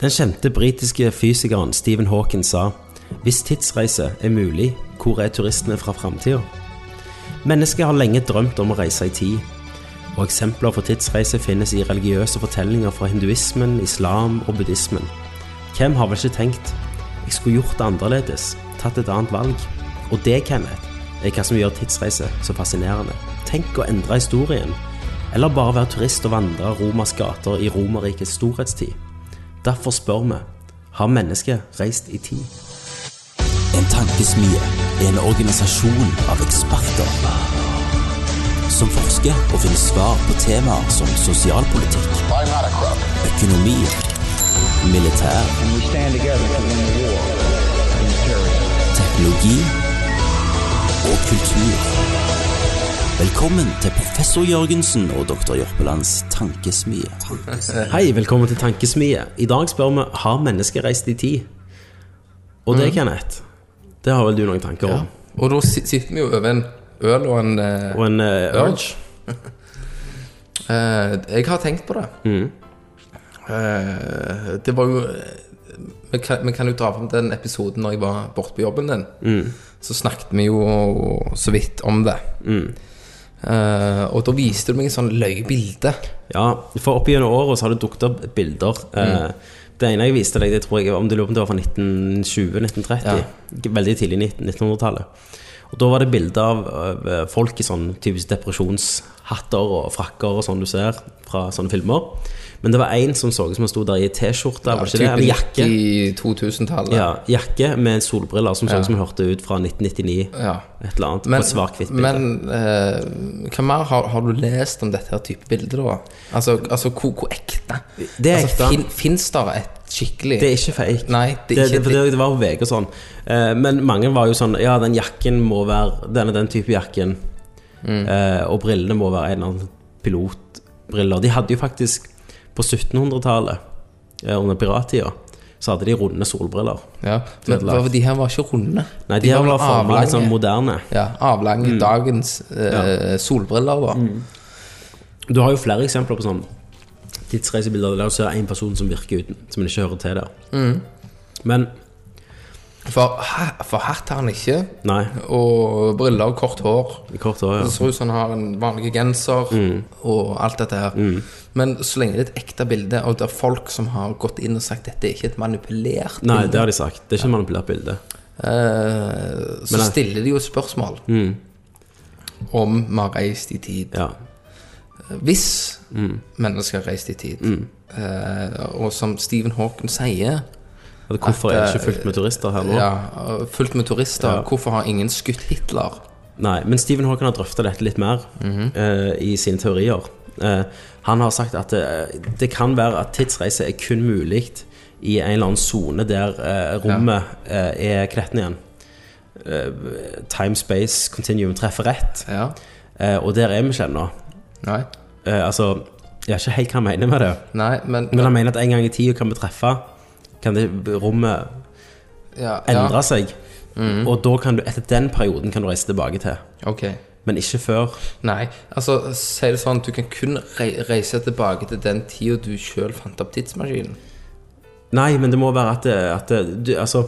Den kjente britiske fysikeren Stephen Hawking sa hvis tidsreise er mulig, hvor er turistene fra framtida? Mennesket har lenge drømt om å reise i tid, og eksempler for tidsreise finnes i religiøse fortellinger fra hinduismen, islam og buddhismen. Hvem har vel ikke tenkt jeg skulle gjort det annerledes, tatt et annet valg? Og det, Kenneth, er hva som gjør tidsreise så fascinerende. Tenk å endre historien, eller bare være turist og vandre Romas gater i Romerrikets storhetstid. Derfor spør vi har mennesket reist i tid? En tankesmie er en organisasjon av eksperter som forsker og finner svar på temaer som sosialpolitikk, økonomi, militær, teknologi og kultur. Velkommen til professor Jørgensen og doktor Jørpelands tankesmie. Hei, velkommen til Tankesmie. I dag spør vi har mennesker reist i tid. Og det, Kenneth, det har vel du noen tanker om? Og da sitter vi jo over en øl og en eh, Og en uh, urge? eh, Jeg har tenkt på det. Mm. Eh, det var jo vi kan, vi kan jo dra fram den episoden når jeg var borte på jobben din. Mm. Så snakket vi jo så vidt om det. Eh, og da viste du meg et sånn løye bilde. Ja, for opp gjennom åra har det dukket opp bilder. Eh, det ene jeg viste deg, det tror jeg om om det var fra 1920-1930. Veldig tidlig 19- 1900-tallet. Og da var det bilder av, av eh, folk i sånn typisk depresjonshatter og frakker og sånn du ser fra sånne filmer. Men det var en som så ut som han sto der i T-skjorte, var ikke det? Eller jakke. I 2000-tallet. Ja, jakke med solbriller som så ut som han hørte ut fra 1999. Ja. Et eller annet. Men, på svart-hvitt bilde. men uh, hva mer har, har du lest om dette her type bilder, da? Altså, altså hvor, hvor ekte? Det er altså, ekte. Fins det et skikkelig Det er ikke fake. Nei, det er ikke det, det, det var VG og sånn. Uh, men mange var jo sånn Ja, den jakken må være Denne den type jakken. Mm. Uh, og brillene må være en eller annen pilotbriller. De hadde jo faktisk På 1700-tallet, eh, under pirattida, så hadde de runde solbriller. Ja, men var, de her var ikke runde. Nei, de, her var forma avlange. litt sånn moderne. Ja, avlange dagens eh, solbriller, da. Du har jo flere eksempler på sånn tidsreisebilder der du ser en person som virker uten, som ikke hører til der. Mm. Men For, for hatt har han ikke, Nei, og briller og kort hår. Kort hår, ja. Det ser ut som han har en vanlig genser og alt dette her. Men så lenge det er et ekte bilde, og det er folk som har gått inn og sagt dette er ikke et manipulert Nei, bilde, det har de sagt. Det er ikke et manipulert bilde. eh, så Men- stiller de jo et spørsmål om vi har reist i tid. Ja. Hvis mennesker har reist i tid, eh, og som Stephen Hawking sier Hvorfor er det ikke fullt med turister her nå? ja, Fullt med turister. Ja. Hvorfor har ingen skutt Hitler? Nei, men Stephen Hawking har drøfta dette litt mer eh, i sine teorier. Uh, han har sagt at det, det kan være at tidsreise er kun mulig i en eller annen sone der uh, rommet eh, er kletten igjen. Eh, time, space, continuum treffer rett. Ja. Eh, og der er vi ikke ennå. Eh, altså, jeg vet ikke helt hva han mener med det. Nei, men, Men han mener at en gang i tida kan vi treffe Kan det rommet ja, endre seg. Og da kan du, etter den perioden kan du reise tilbake til. Ok. Men ikke før. Nei, altså, si det sånn, du kan kun reise tilbake til den tida du sjøl fant opp tidsmaskinen. Nei, men det må være at, det, at det, du, Altså,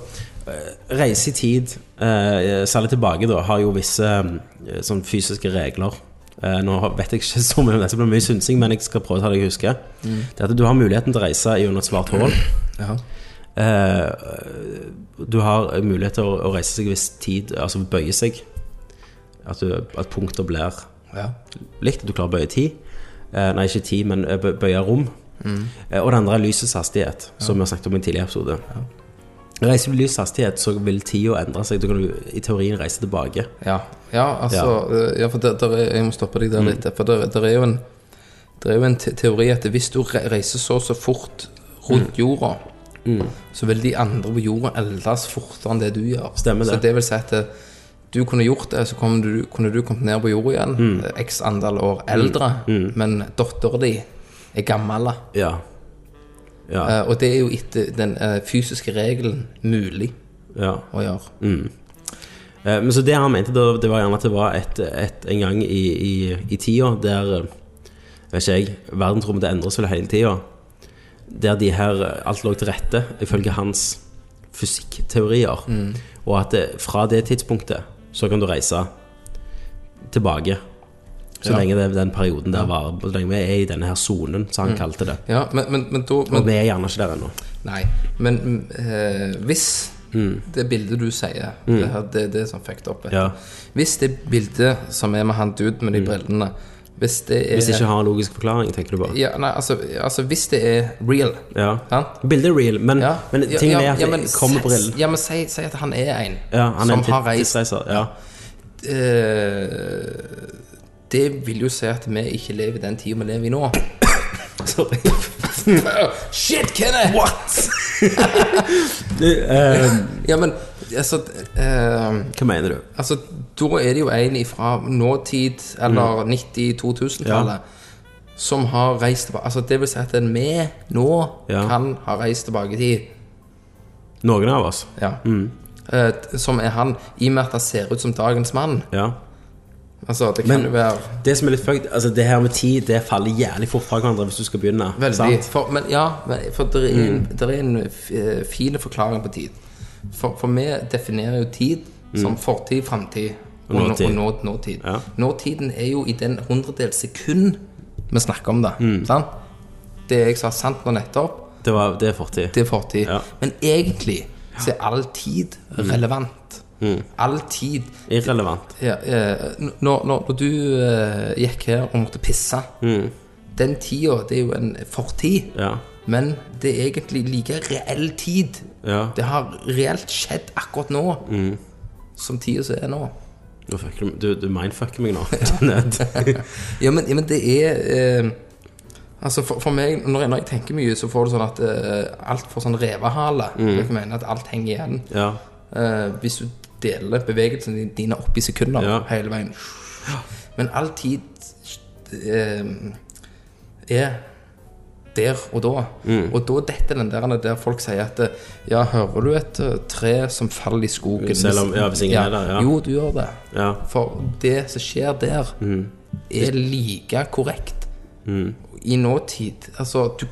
eh, reise i tid, eh, særlig tilbake, da, har jo visse eh, sånn fysiske regler. Eh, nå vet jeg ikke så mye om det, så blir mye synsing, men jeg skal prøve å ta det jeg husker. Det er at du har muligheten til å reise gjennom et svart hull. Ja. Eh, du har mulighet til å, reise seg hvis tid Altså bøye seg. At, du, at punkter blir ja. likt. Du klarer å bøye tid. Eh, nei, ikke tid, men eh, bøye rom. Eh, og det andre er lysets hastighet, som vi har snakket om i en tidligere episode. Reiser du lysets hastighet, så vil tida endre seg. Da kan du i teorien reise tilbake. Ja, ja altså ja. Ja, for der, der er, Jeg må stoppe deg der litt. For der, der er jo en Det er jo en teori at hvis du reiser så så fort rundt jorda, så vil de andre på jorda eldes fortere enn det du gjør. Stemmer det. Så det vil si at du kunne gjort det, så kunne du, kunne du kommet ned på jorda igjen mm. x antall år eldre, men dattera di er gammel. Ja. Ja. Uh, og det er jo etter den uh, fysiske regelen mulig ja. å gjøre. Eh, Men så det han mente, da, det var gjerne at det var et, et, en gang i, i, i tida der Vet ikke jeg, verdensrommet vel hele tida. Der de her alt lå til rette, ifølge hans fysikkteorier. Mm. Og at det, fra det tidspunktet så kan du reise tilbake. Så Ja. lenge den perioden der var Så lenge vi er i denne her sonen, som han kalte det. Ja, men, men, men da Og vi er gjerne ikke der ennå. Nei, men øh, hvis hvis det bildet du sier det, her, det, det er sånn fucked up. Ja. Hvis det bildet som er med han duden med de brillene Hvis det er Hvis det ikke har en logisk forklaring, tenker du bare? ja, nei, altså, altså hvis det er real Ja. sant? Bildet er real, men, Ja. men tingen ja, er at ja, det kommer brillen. Ja, men si, si at han er en Ja, han er som en har reist. Ja. Uh, Det vil jo si at vi ikke lever i den tida vi lever i nå. Sorry. Shit, Kenneth! What? uh, Ja, men altså eh, hva mener du? Altså, da er det jo en fra nåtid, eller 90-2000-tallet, som har reist tilbake Altså, det vil si at en vi nå Ja. kan ha reist tilbake i tid. Noen av oss? Ja. Eh, t- som er han, i og med at han ser ut som dagens mann. Ja. Altså, det kan Men- jo være Det som er litt fucked, altså det her med tid, det faller jævlig fort fra hverandre hvis du skal begynne. Veldig. sant? For, men ja, men, for det er en, der er en eh, fin forklaring på tid. For, for vi definerer jo tid som fortid, framtid og, Og nåtid. og nå, nåtid. Ja. Nåtiden er jo i den hundredels sekund vi snakker om det. Sant? Det jeg sa sant nå nettopp, Det, var, det er fortid. det er fortid. Ja. Men egentlig så er all tid relevant. All tid Irrelevant. ja, eh, når, når, du uh, gikk her og måtte pisse Den tida, det er jo en fortid. Ja. Men det er egentlig like reell tid. Ja. Det har reelt skjedd akkurat nå. Som tida som er nå. Du, du, du mindfucker meg nå. Ja, men, ja, men det er eh, Altså for, for meg, når jeg, når jeg tenker mye, så får du sånn at eh, alt får sånn revehale. Jeg mener at alt henger igjen. ja. Eh, hvis du deler bevegelsene dine opp i sekunder Ja. hele veien. Men all tid eh, er der og da. Mm. Og da detter den der, der folk sier at Ja, hører du et eh, tre som faller i skogen? Selv om- ja, hvis ingen er der, ja. Jo, du gjør det. Ja. For det som skjer der, Mm. er like korrekt i nåtid. Altså, du,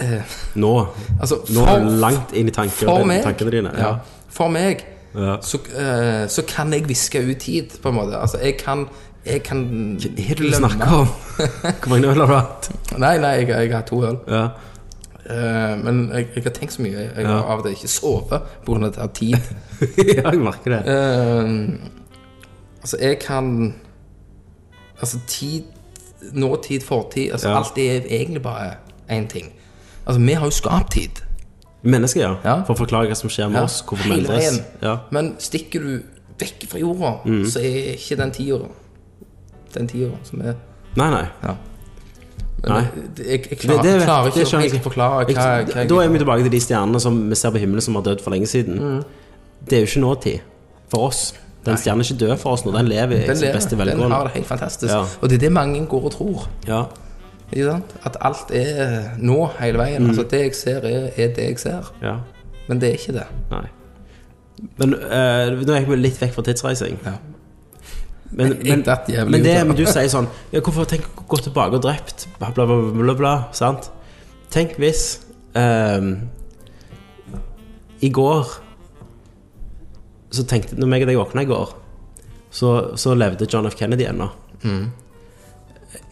eh, Nå. altså Nå du langt inn i tanker, for meg, tankene dine. ja, Ja. for meg Ja. så, eh, så kan jeg viske ut tid, på en måte. Altså, jeg kan Jeg kan Hva er det du snakker om? Hvor mange øl har du hatt? Nei, nei, jeg, jeg har to øl. Ja. Uh, men jeg, jeg har tenkt så mye. Jeg har Ja. av og til ikke sovet pga. tid. ja, jeg merker det. Uh, altså, jeg kan Altså, tid Nåtid, fortid altså, Ja. Alt er egentlig bare én ting. Altså, vi har jo skapt tid. Mennesker, ja. Ja. For å forklare hva som skjer med oss. Hvorfor vi endres. Men stikker du vekk fra jorda, Mm. så er ikke den tida den tida som er Nei, nei. Ja. Nei. Jeg, jeg, jeg klarer, Det- det klarer ikke å helt forklare hva, hva Jeg- Da er vi tilbake til de stjernene som vi ser på himmelen som har dødd for lenge siden. Mm. Det er jo ikke nåtid for oss. Den stjernen er ikke død for oss nå, den lever i den, sin lever, beste den har det helt fantastisk. Ja. Og det er det mange går og tror. Ja. At alt er nå hele veien. Mm. Altså Det jeg ser, er, er det jeg ser. ja. Men det er ikke det. Nei. Men uh, nå gikk vi litt vekk fra tidsreising. Ja. Men, men, men, det, men du sier sånn ja, Hvorfor tenk å gå tilbake og drept? Bla, bla, bla, bla, bla sant? Tenk hvis um, I går Så tenkte Når jeg og deg våkna i går, så, så levde John F. Kennedy ennå. Mm.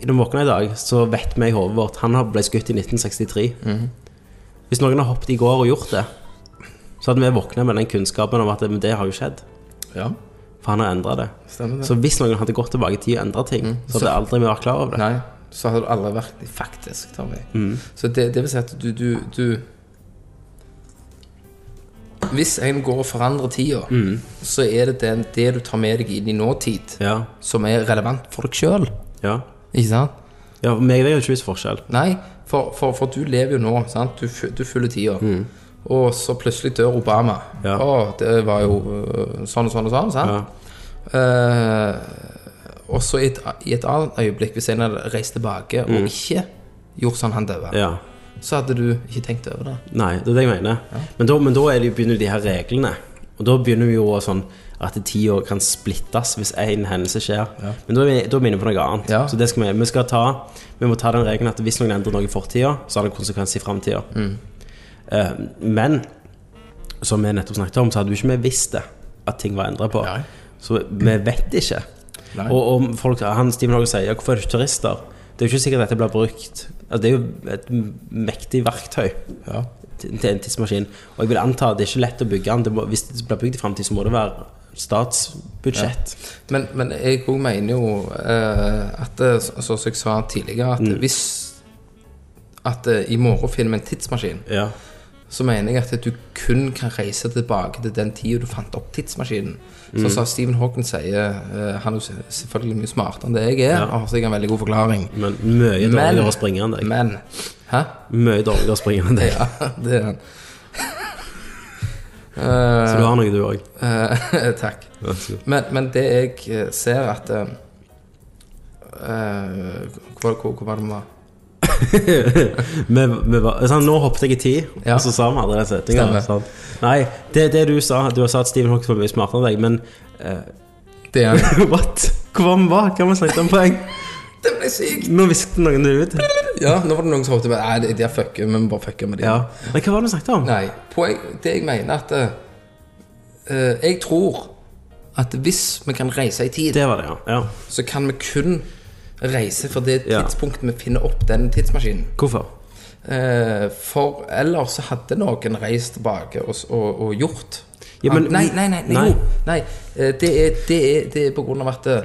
Når vi våkna i dag, så vet vi i hodet vårt Han ble skutt i 1963. Mm. Hvis noen har hoppet i går og gjort det, så hadde vi våkna med den kunnskapen om at det har jo skjedd. Ja, For han har endra det. det. Så hvis noen hadde gått tilbake i tid og endra ting, så hadde aldri vi vært klar over det. Nei, så hadde du aldri vært faktisk, vi. Mm. Så det, det vil si at du, du, du Hvis en går og forandrer tida, så er det den, det du tar med deg inn i nåtid, Ja. som er relevant for deg sjøl. Ja. Ikke sant? ja meg og deg har ikke visst forskjell. Nei, for, for, for du lever jo nå, sant? Du, du fyller tida. Og så plutselig dør Obama. Ja. Å, det var jo øh, sånn og sånn og sånn, sant? Eh, og så i et, i et annet øyeblikk, hvis en hadde reist tilbake og ikke gjort sånn han døde, Ja. så hadde du ikke tenkt over det. Nei, det er det jeg mener. Men, da, men da er det jo begynner de her reglene. Og da begynner vi jo å sånn at tida kan splittes hvis én hendelse skjer. Men da er, vi, da er vi inne på noe annet. Ja. Så det skal vi, vi skal ta Vi må ta den regelen at hvis noen endrer noe i fortida, så har det konsekvens i framtida. Mm. Eh, men som vi nettopp snakket om, så hadde jo ikke vi visst det, at ting var endra på. Nei. Så vi vet ikke. Nei. Og, og folk, han Steven Hogg sier ja, hvorfor er det ikke turister? Det er jo ikke sikkert dette blir brukt. Altså, det er jo et mektig verktøy Ja. til til en tidsmaskin. Og jeg vil anta at det er ikke lett å bygge den. Det må, hvis det blir bygd i framtid, så må det være statsbudsjett. Men, men jeg òg mener jo eh, at eh, som jeg sa tidligere, at hvis At eh, i morgen finner vi en tidsmaskin, Ja. Så mener jeg at du kun kan reise tilbake til den tida du fant opp tidsmaskinen. Så sa Stephen Hawking sier uh, Han er jo selvfølgelig mye smartere enn det jeg er, og har sikkert en veldig god forklaring. Men mye dårligere å springe enn deg. Men Hæ? Mye dårligere å springe enn deg. Ja, det er han. Så du har noe, du òg. Uh, takk. Men, men det jeg eh, ser at eh, eh, Hvor, hvor, hvor var det vi var? Vi, vi var, sånn, nå hoppet jeg i tid, Ja. og så sa vi aldri den setninga. Sånn. Nei, det, det du sa Du har sagt at Stephen Hawking var mye smartere enn deg, men Det er what? Hvor var vi? Hva har vi snakket om poeng? Det ble sykt! Nå visste noen det ut. Ja, nå var det noen som håpet Nei, de- de er fucker, vi må bare fucke med dem. Ja. Men hva var det vi snakket om? Nei, poeng, det jeg mener at eh, eh, Jeg tror at hvis vi kan reise i tid, Det var det, ja. ja. så kan vi kun reise for det Ja. tidspunktet vi finner opp den tidsmaskinen. Hvorfor? Eh, for ellers så hadde noen reist tilbake og, og, og gjort Ja, men- nei, nei, nei, nei, jo, nei. Eh, Det er, det er, det er på grunn av at det,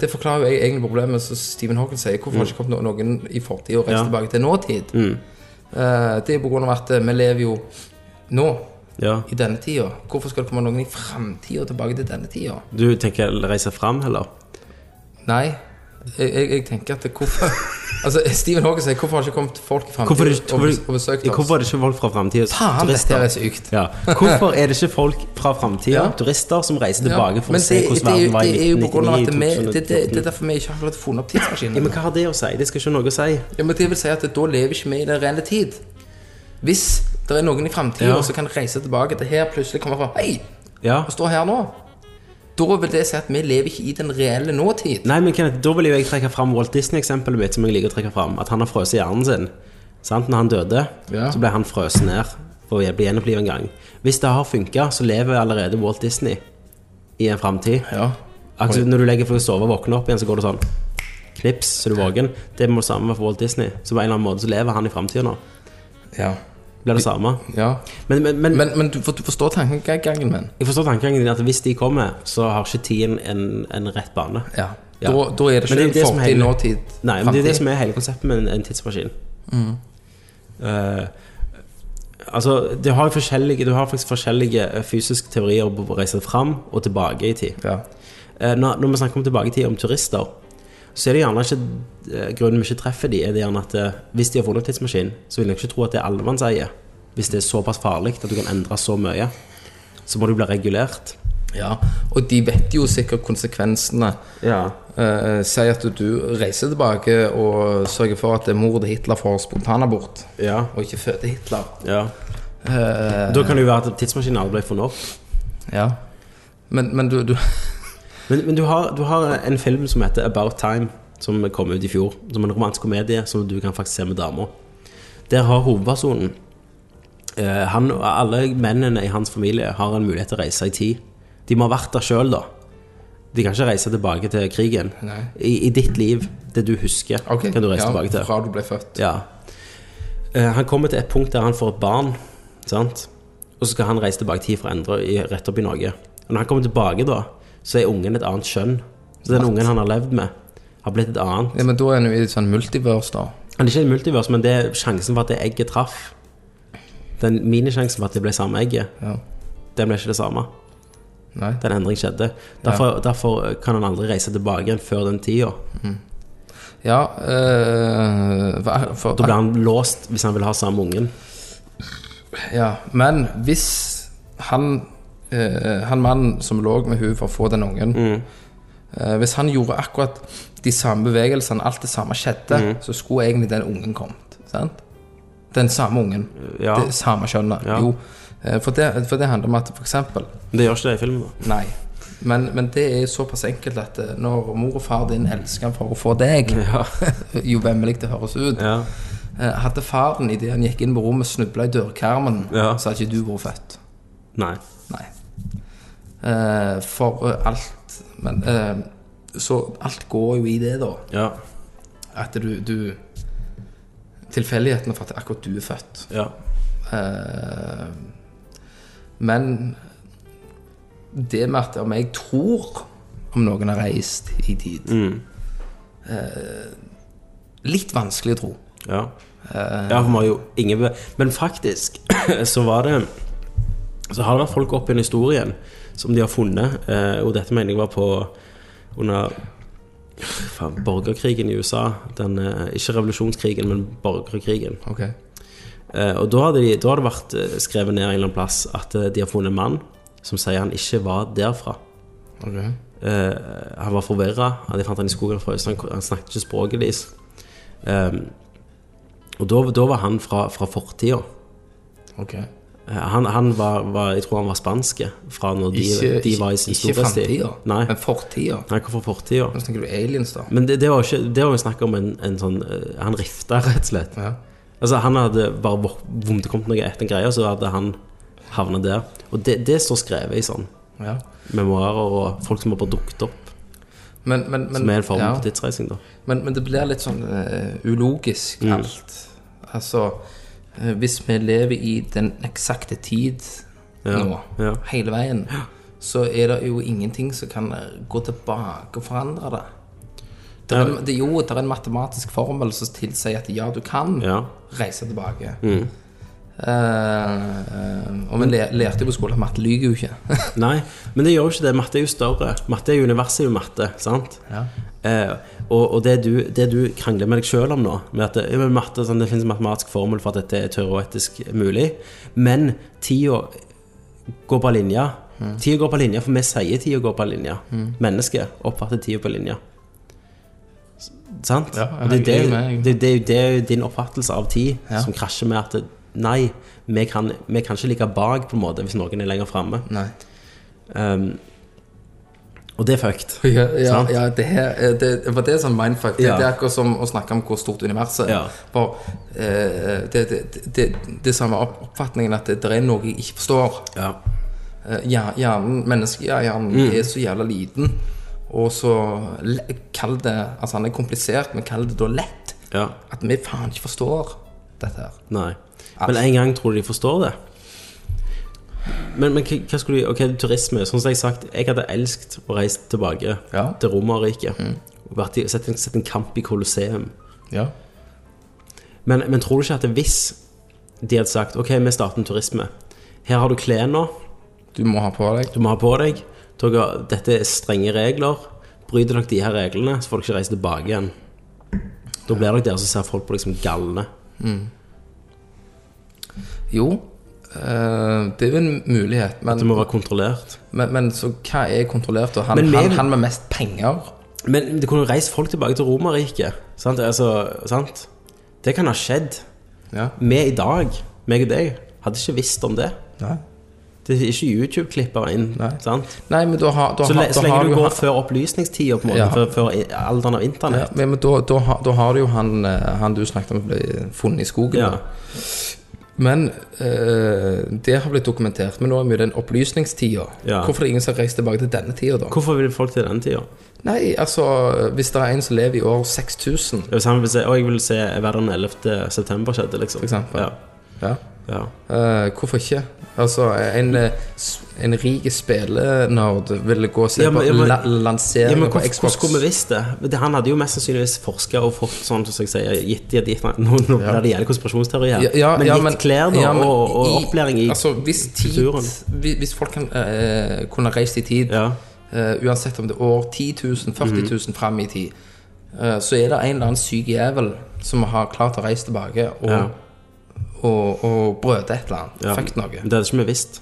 Det forklarer jo egentlig problemet som Stephen Hawking sier. Hvorfor har ikke kommet noen i fortid og reist Ja. tilbake til nåtid? Eh, Det er på grunn av at eh, vi lever jo nå, Ja. i denne tida. Hvorfor skal det komme noen i framtida tilbake til denne tida? Du tenker reise fram, heller? Nei. Jeg, jeg, jeg tenker at det, hvorfor Altså, Stephen Hawking sier hvorfor har ikke kommet folk fra framtida og, besøkt oss? hvorfor er det ikke folk fra framtida? Faen, dette er sykt. Ja. Hvorfor er det ikke folk fra framtida, Ja. turister, som reiser tilbake for å se hvordan er verden var i det er jo på grunn av at vi, 1999 det, det, det er derfor vi ikke har fått funnet opp tidsmaskinen. Ja, men hva har det å si? Det skal ikke noe å si. Ja, men det vil si at da lever ikke vi i den rene tid. Hvis det er noen i framtida Ja. som kan reise tilbake til her, plutselig kommer fra Hei, Ja. og står her nå. Da vil det si at vi lever ikke i den reelle nåtid. Nei, men Kenneth, da vil jo jeg trekke fram Walt Disney-eksempelet mitt, som jeg liker å trekke fram. At han har frøst hjernen sin. Sant? Når han døde, Ja. så ble han frøst ned for å bli gjenopplivet en gang. Hvis det har funka, så lever allerede Walt Disney i en framtid. Ja. Altså, når du legger for å sove og våkne opp igjen, så går det sånn knips, så er du våken. Det må det samme for Walt Disney. Så på en eller annen måte så lever han i framtida nå. ja. Blir det samme. ja. Men, men, men, Men, du, for, du forstår tankegangen min? jeg forstår tankegangen din at hvis de kommer, så har ikke tiden en, en rett bane. Ja. Ja. Da, da er det ikke det det er fortid, nåtid, Nei, men det er det som er hele konseptet med en, en tidsmaskin. Uh, altså, du har, du har faktisk forskjellige eh, fysiske teorier på å reise fram og tilbake i tid. Ja. Eh, når, når vi snakker om tilbake i tid, om turister, så er det gjerne ikke eh, Grunnen vi ikke treffer de, er det gjerne at eh, hvis de har funnet tidsmaskin, så vil jeg ikke tro at det er allemannseie. Hvis det er såpass farlig at du kan endre så mye, så må du bli regulert. ja. Og de vet jo sikkert konsekvensene. Ja. Eh, si at du reiser tilbake og sørger for at mor til Hitler får spontanabort, Ja. og ikke føder Hitler. ja. da kan det jo være at tidsmaskinen aldri ble funnet opp. Ja. Men, men du, du Men, men du, har, du har en film som heter About Time, som kom ut i fjor. Som en romantisk komedie som du kan faktisk se med damer. Der har hovedpersonen eh, Han og alle mennene i hans familie har en mulighet til å reise i tid. De må ha vært der sjøl, da. De kan ikke reise tilbake til krigen. I, I ditt liv, det du husker, okay. kan du reise ja, tilbake til. Fra du ble født. Ja. Eh, han kommer til et punkt der han får et barn, sant? og så skal han reise tilbake til å endre rett opp i Norge. Og når han kommer tilbake, da, så er ungen et annet kjønn. Så den ungen han har levd med, har blitt et annet. Ja, men da er han jo i et sånn multiverse, da. Han er ikke et multiverse, men det er sjansen for at det egget traff. Den minisjansen for at det ble samme egget, Ja. den ble ikke det samme. Nei. Den endring skjedde. Derfor, derfor kan han aldri reise tilbake igjen før den tida. Ja, øh, for, for, Da blir han låst hvis han vil ha samme ungen. ja, men hvis han eh, Han mannen som lå med hun for å få den ungen Mm. eh, Hvis han gjorde akkurat de samme bevegelsene, alt det samme skjedde, Mm. så skulle egentlig den ungen kommet. Sant? Den samme ungen. Ja. Det samme kjønnet. Ja. Jo. Eh, For det, for det handler om at eksempel det gjør ikke det i filmen, da. Nei. Men, men det er såpass enkelt at eh, når mor og far din elsker for å få deg, Ja. jo vemmelig det høres ut Ja. Hadde faren idet han gikk inn på rommet, snubla i dørkarmen, Ja. så hadde ikke du vært født. Nei. Nei. Eh, for eh, alt Men eh, Så alt går jo i det, da. Ja. At du, du Tilfeldighetene for at akkurat du er født. Ja. Eh, men det med at om jeg tror om noen har reist i tid eh, Litt vanskelig å tro. Ja. ja, for vi har jo ingen Men faktisk så var det Så har det vært folk opp i historien som de har funnet, eh, og dette mener jeg var på under faen, borgerkrigen i USA. Den, eh, ikke revolusjonskrigen, men borgerkrigen. Ok. Eh, og da hadde, de, da hadde det vært skrevet ned en eller annen plass at de har funnet en mann som sier han ikke var derfra. ok Eh, han var forvirra. De fant han i skogen fra øst. Han, snakket ikke språket deres. Og da, da var han fra, fra fortida. Ok. Han, han var, var Jeg tror han var spanske fra når de, Ikke, de var i sin ikke storhetstid. framtida, men fortida. Nei, hvorfor fortida. Nå snakker du aliens, da. Men det, det var ikke Det var jo snakk om en, en sånn eh, Han rifta, rett og slett. Ja. Altså Han hadde bare vok- om det kom til noe etter en greie, så hadde han havna der. Og det, det står skrevet i sånn Ja. memoarer og folk som har bare dukket opp. Men, men, men, Som er en form ja. for tidsreising, da. men, det blir litt sånn uh, ulogisk, Mm. Altså eh, Hvis vi lever i den eksakte tid Ja, nå, ja. hele veien, så er det jo ingenting som kan eh, gå tilbake og forandre det. Det er, det, jo, det er en matematisk formel som tilsier at ja, du kan reise tilbake. Eh, og vi lærte jo på skolen at matte lyver jo ikke. Nei, men det gjør jo ikke det. Matte er jo større. Matte er jo universet i matte, sant? Ja. Uh, og og det, du, det du krangler med deg sjøl om nå, med at det, matte, sånn, det finnes en matematisk formel for at dette er teoretisk mulig, men tida går på linja. Mm. Tida går på linje, for vi sier tida går på linje. Mennesket oppfatter tida på linje. S- Sant? Ja, det, er det, det, det, jo din oppfattelse av tid Ja. som krasjer med at det, Nei, vi kan, vi kan ikke ligge bak, på en måte, hvis noen er lenger framme. Um, og det er fucked. Ja, ja, ja det her det, For det er sånn mindfuck. Det, Ja. det er akkurat som å snakke om hvor stort universet er. For eh, det, det, det, samme opp- oppfatningen at det, er noe jeg ikke forstår. Ja. Eh, ja, hjernen, Menneskehjernen Mm. er så jævla liten. Og så Kall det Altså, han er komplisert, men kall det da lett. ja. At vi faen ikke forstår dette her. Nei. Men en gang tror du de forstår det. Men, men hva skulle de Ok, turisme. Sånn som jeg har sagt, jeg hadde elsket å reise tilbake Ja. til Romerriket. Mm. Sett, sett en kamp i Colosseum. Ja. Men, men tror du ikke at hvis de hadde sagt Ok, vi starter en turisme. Her har du klærne. Du må ha på deg Du må ha på deg. Dette er strenge regler. Bryter dere de her reglene, så får dere ikke reise tilbake igjen. Da blir dere der, så ser folk på deg som galne. Jo, eh, det er jo en mulighet, men, Det må være kontrollert. men, men så hva er kontrollert? Og Han, Men han, han med mest penger Men det kunne jo reist folk tilbake til Romerriket. Sant? Altså, sant? Det kan ha skjedd. Ja. Vi i dag, meg og deg, hadde ikke visst om det. Nei. Det er ikke YouTube-klipper inn. Nei. Sant? Nei, men da har, da Så, så da har lenge du går han- før opplysningstida, på en måte, Ja. før, før alderen av ja, internett. men, men da, da, har- da har du jo han, eh, han du snakket om ble funnet i skogen. Ja. Men eh, det har blitt dokumentert. Men nå er vi i den opplysningstida. Ja. Hvorfor er det ingen som har reist tilbake til denne tida, da? Hvorfor vil folk til denne tida? Nei, altså Hvis det er en som lever i år 6000, Hvis han vil se, og jeg vil se hva den 11. september skjedde, liksom. For eksempel. Ja. ja. Ja. Uh, hvorfor ikke? Altså, en, eh, en rik spillenerd ville gå og se Ja, men- på ja, men- la Ja, men på Xbox. hvordan skulle vi visst det? Han hadde jo mest sannsynligvis forska og fått sånn som jeg sier, gitt, gitt, gitt Nå, nå ja. det jævlig konspirasjonsteori her. Men gitt klær da, men og, og i- opplæring i altså, hvis, tid, hvis folk kan, uh, kunne reist i tid, eh, uansett om det er år 10 000, 40 000 mm -hmm. fram i tid, så er det en eller annen syk jævel som har klart å reise tilbake og. Og, og brøde et eller annet. Ja. Fuck noe. Det hadde ikke vi visst.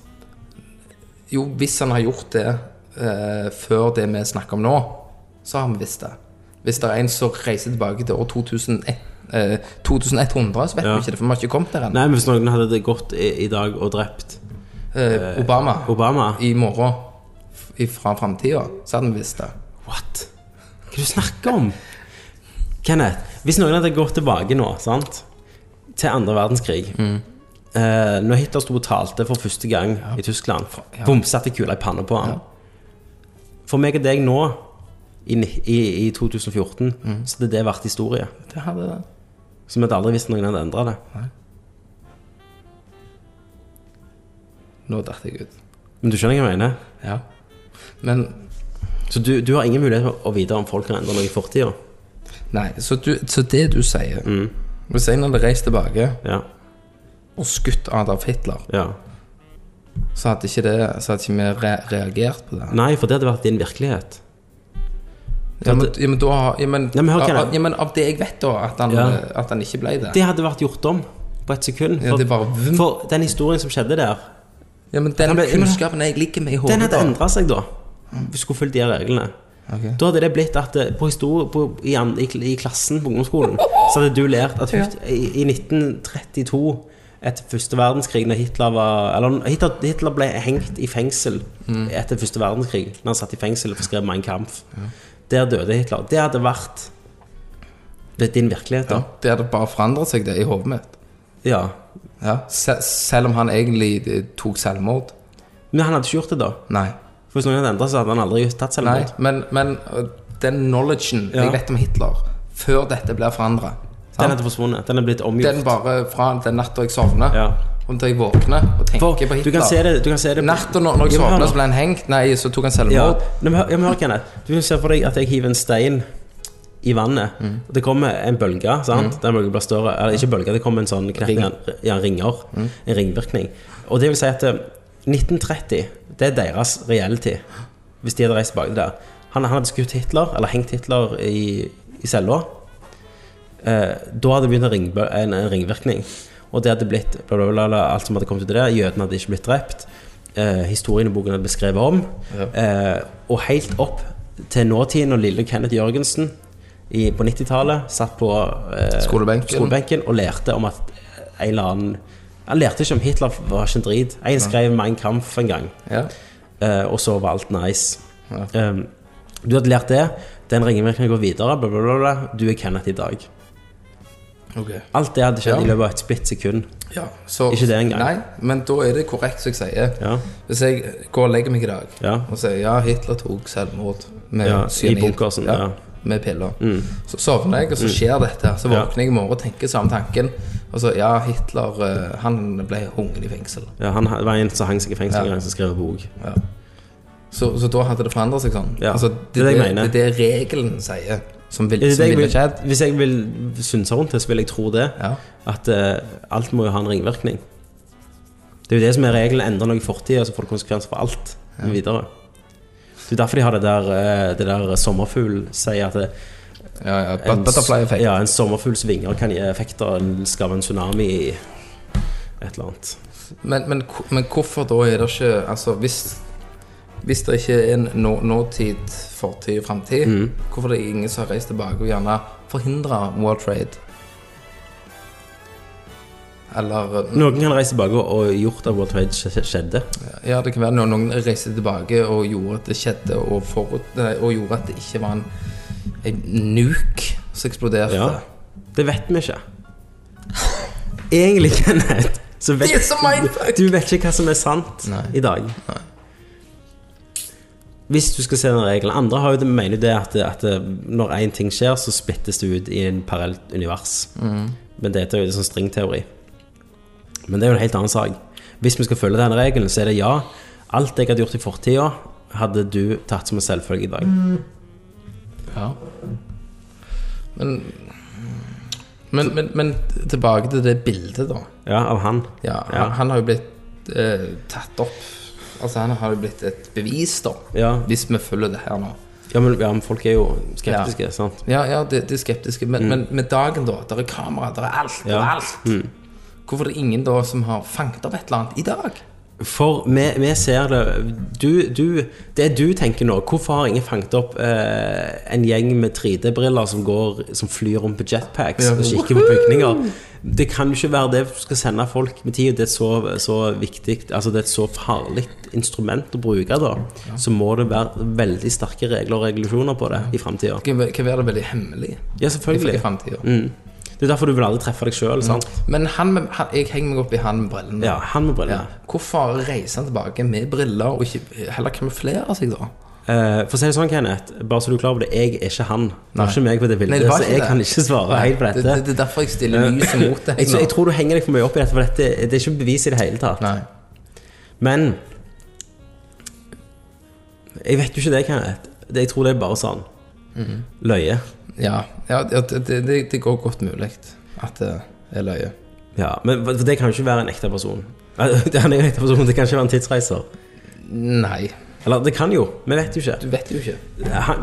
Jo, hvis han har gjort det eh, før det vi snakker om nå, så har vi visst det. Hvis det er en som reiser tilbake til år 2001, eh, 2100, så vet Ja. vi ikke det, for vi har ikke kommet der ennå. Nei, men hvis noen hadde gått i, i dag og drept eh, Obama, Obama. i morgen f- fra framtida, så hadde vi visst det. What? Hva er det du snakker om? Kenneth, hvis noen hadde gått tilbake nå, sant? Til andre verdenskrig eh, Når Hitler sto og talte for første gang i Tyskland ja. Bomsatte kula i panna på han For meg og deg nå i, i, i 2014 Så hadde det vært historie Det hadde det. Så vi hadde aldri visst noen hadde endret det Nå datt jeg ut. Men du skjønner hva jeg mener? Ja. Men Så du, du har ingen mulighet til å vite om folk har endret noe i fortida? Nei, så, du, så det du sier Mm. Hvis en hadde reist tilbake Ja, og skutt Adolf Hitler, ja så hadde ikke, det, så hadde ikke vi re reagert på det. Nei, for det hadde vært din virkelighet Ja, men, ja, men da har ja, men, Ja, men hør hva av, det- ja, men av det jeg vet, da, at han, Ja. at han ikke ble det. Det hadde vært gjort om på et sekund Ja, For, det bare vum. for den historien som skjedde der Ja, men den ble- kunnskapen jeg ligger med i hodet Den hadde da. endret seg da Vi skulle fulgt de reglene Ok. Da hadde det blitt at eh, på historie, på, i, i, i klassen på ungdomsskolen Så hadde du lært at ja. i, i 1932 Etter første verdenskrig Når Hitler var Eller Hitler, Hitler ble hengt i fengsel Mm. Etter første verdenskrig Når han satt i fengsel og skrev Mein Kampf Der døde Hitler Det hadde vært Det din virkelighet da Ja, det hadde bare forandret seg, det, i hodet mitt. Ja Ja. Se, selv om han egentlig eh, tok selvmord. Men han hadde ikke gjort det da Nei. For hvis noen hadde endret så hadde han aldri tatt Nei, selvmord men, men øh, den knowledgen Ja. jeg vet om Hitler, før dette blir forandra Den hadde forsvunnet Den er blitt omgjort Den bare fra den natta jeg sovner, Ja. om da jeg våkner og tenker For på Hitler du kan se det, du kan se det Natta når, når jeg Ja, men hør sovner, nå. så ble han hengt. Nei, så tok han Ja, selvmord. Nei, men hør, ja, men hør Kenneth Du kan se for deg at jeg hiver en stein i vannet Mm. og Det kommer en bølge, sant? Den bølgen blir større Eller ikke bølge, det kommer en sånn knert, Ring. ja, ja, ringer Mm. En ringvirkning Og det vil si at eh, 1930 Det er deres reality. Hvis de hadde reist tilbake der. Han, han hadde skutt Hitler, eller hengt Hitler i, i cella. Eh, Da hadde det begynt en, ring, en, en ringvirkning. Og det hadde blitt bla, bla, bla, Alt som hadde kommet ut av det Jødene hadde ikke blitt drept. Eh, Historien i boken hadde beskrevet om. Eh, Og helt opp til nåtiden Når lille Kenneth Jørgensen i, På 90-tallet Satt på eh, Skolebenken. skolebenken Og lærte om at en eller annen Han lærte ikke om Hitler var ikke en drit En skrev Mein Kampf en gang Ja. uh, og så var alt nice. Um, du hadde lært det. Den ringvirkningen går videre. Bla, bla, bla. Du er Kenneth i dag. Okay. Alt det hadde skjedd Ja. i løpet av et splitt sekund. Ja, så, Ikke det engang. Nei, men da er det korrekt som jeg sier. Ja. Hvis jeg går og legger meg i dag Ja. og sier ja, Hitler tok selvmord med Ja, i cyanid, bunkersen, ja. med piller, så sovner jeg, og så skjer dette. Så våkner jeg i morgen og tenker samme tanken. Og så ja, Hitler eh, han ble hungen i fengsel. Ja, han var en som hang seg i fengsel en Ja. gang, som skrev bok. Ja. Så, så da hadde det forandret seg sånn. Ja, Altså, det det mener. Det er det regelen sier, som, vil, som ville vil, skjedd. hvis jeg vil synse rundt det, så vil jeg tro det. Ja. At uh, alt må jo ha en ringvirkning. Det er jo det som er regelen. Endre noe i fortida, så får det konsekvenser for alt videre. Det er derfor de har det der, eh, det der sommerfugl sier at det, Ja, ja, en, butterfly effect. ja, en sommerfugls vinger kan gi effekter. En skape en tsunami i et eller annet. Men, men, men hvorfor da er det ikke Altså, hvis, hvis det ikke er en nå, nåtid, fortid og framtid, Mm. hvorfor er det ingen som har reist tilbake og gjerne forhindra World Trade? Eller Noen kan reise tilbake og- og gjort at World Trade skjedde. Ja, det kan være noen, noen reiste tilbake og gjorde at det skjedde, og, forut, og gjorde at det ikke var en, en nuke som eksploderte. Ja. Det vet vi ikke. Egentlig, Kenneth, så vet Det er så mindfuck! du vet ikke hva som er sant Nei. i dag. Hvis du skal se den regelen Andre har jo det, mener jo det at, at når én ting skjer, så splittes det ut i en parallelt univers. Mm. Men dette er jo en sånn stringteori. Men det er jo en helt annen sak. Hvis vi skal følge denne regelen, så er det ja. Alt jeg hadde gjort i fortida, hadde du tatt som en selvfølge i dag. Ja. Men, men, men, men tilbake til det bildet, da. Ja, av han. Ja, Ja. Han, han har jo blitt eh, tatt opp Altså, han har jo blitt et bevis, da. Ja. Hvis vi følger det her nå. Ja, men, ja, men folk er jo skeptiske, sant? Ja, ja, de, de er skeptiske. Men, men med dagen, da. Der er kamera, der er alt. Mm. Mm. Der er alt. Hvorfor er det ingen da som har fanget opp et eller annet i dag? For vi, vi ser det du, du, Det du tenker nå Hvorfor har ingen fanget opp eh, en gjeng med 3D-briller som Som flyr rundt på jetpacks og kikker på bygninger? Det kan jo ikke være det du skal sende folk med tid. Det er så, så viktig Altså det er et så farlig instrument å bruke, da. Så må det være veldig sterke regler og regulasjoner på det i framtida. Kan kan være det veldig hemmelig Ja, selvfølgelig. i fremtiden. Mm. Det er derfor du vil aldri treffe deg sjøl. sant? Men han med, han, jeg henger meg opp i han med brillene. Ja, han med Ja. Hvorfor reiser han tilbake med briller, og ikke heller kamuflerer seg, da? Eh, for å si det sånn, Kenneth, bare så du er klar over det, jeg er ikke han. Det var ikke meg på det bildet, Nei, det så jeg det. kan ikke svare helt på dette. det, det er derfor jeg stiller lyset mot det. Jeg, jeg tror du henger deg for mye opp i dette, for dette det er ikke bevis i det hele tatt. Nei. Men jeg vet jo ikke det, Kenneth. Det, jeg tror det er bare sånn. Mhm. Løye. Ja, ja det, det, det, går godt mulig at det er løye. Ja, men for det kan jo ikke være en ekte person. Han er jo en ekte person, det kan ikke være en tidsreiser. Nei, Eller det kan jo, vi vet jo ikke. du vet jo ikke.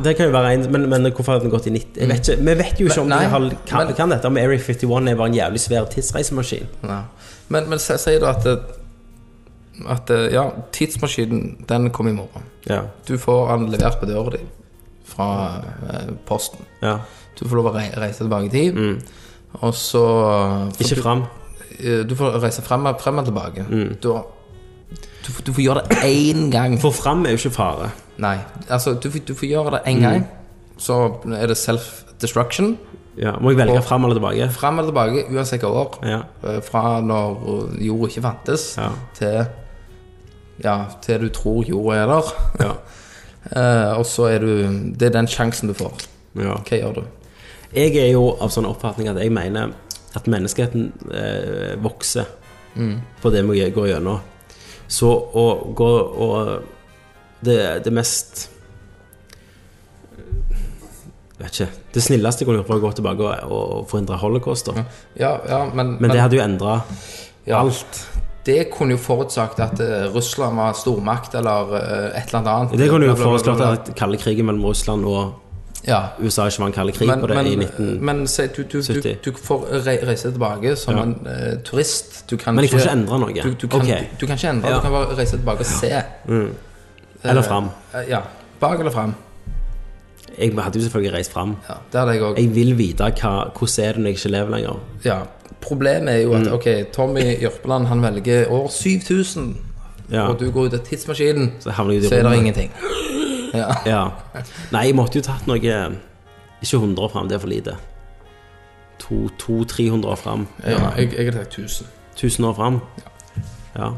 Det kan jo være en, men, men hvorfor har den gått i 90? Jeg vet ikke, Vi vet jo ikke om de har, kan, men- kan dette, om Area 51 er bare en jævlig svær tidsreisemaskin. Ja. Men, men si si da at at ja, tidsmaskinen, den kommer i morgen. Ja, Du får den levert på døra di fra eh, posten. ja. Du får lov å rei- reise tilbake i tid. Og så får Ikke du- fram. eh, Du får reise frem, frem og tilbake. Mm. Du, har- du, får- du får gjøre det én gang. For fram er jo ikke fare. Nei, altså du, får- du får gjøre det én gang. Så er det self-destruction. Ja, Må jeg velge Og- fram eller tilbake? Frem eller tilbake, uansett hva år. Ja. Eh, Fra når jord ikke fantes, Ja. til Ja, til du tror jorda er der. Ja. Eh, og så er du Det er den sjansen du får. ja. Hva gjør du? Jeg er jo av sånn oppfatning at jeg mener at menneskeheten eh, vokser på det vi går gjennom. Så å gå og det, det mest vet ikke. Det snilleste jeg kunne gjort, var å gå tilbake og, og forhindre holocaust. da. Ja, ja, men, Men det hadde jo endra ja, alt. Det kunne jo forutsagt at eh, Russland var stormakt, eller eh, et eller annet. Det kunne jo foreslått at kalde krigen mellom Russland og Ja. USA ikke var en kald krig Men, på det men, i 1970. men se, du, du, du, du får reise tilbake som Ja. en uh, turist. Du kan Men jeg får ikke endre noe. Du, kan, okay. kan ikke endre, Ja. du kan bare reise tilbake og se. Eller fram. Uh, Ja. Bak eller fram. Jeg hadde jo selvfølgelig reist fram. Ja, det hadde jeg òg. Jeg vil vite hva, hvordan er det når jeg ikke lever lenger. Ja. Problemet er jo Mm. at ok, Tommy Jørpeland han velger år 7000, Ja. og du går ut av tidsmaskinen, Så havner jeg i så er det rommet. ingenting. Ja. Ja. Nei, jeg måtte jo tatt noe Ikke 100 år fram, det er for lite. 200-300 år fram. ja jeg, jeg hadde sagt 1000. 1000 år fram. Ja.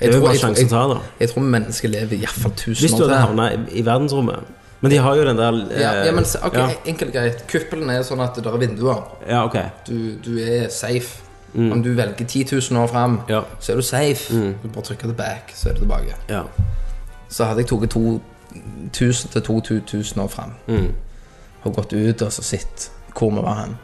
Det er jo bare sjansen å ta, da. jeg tror mennesker lever iallfall 1000 Hvis du år hadde til. havna i, i verdensrommet Men de har jo den der eh, Ja, ja, men se- ok, ja. enkelt og greit. Kuppelen er sånn at det er vinduer. ja, ok. Du, du er safe. Om du velger 10 000 år fram, Ja. så er du safe. Du bare trykker det back, så er du tilbake. Ja. Så hadde jeg tatt 2000 til 2000 år fram og gått ut og så sett hvor vi var hen.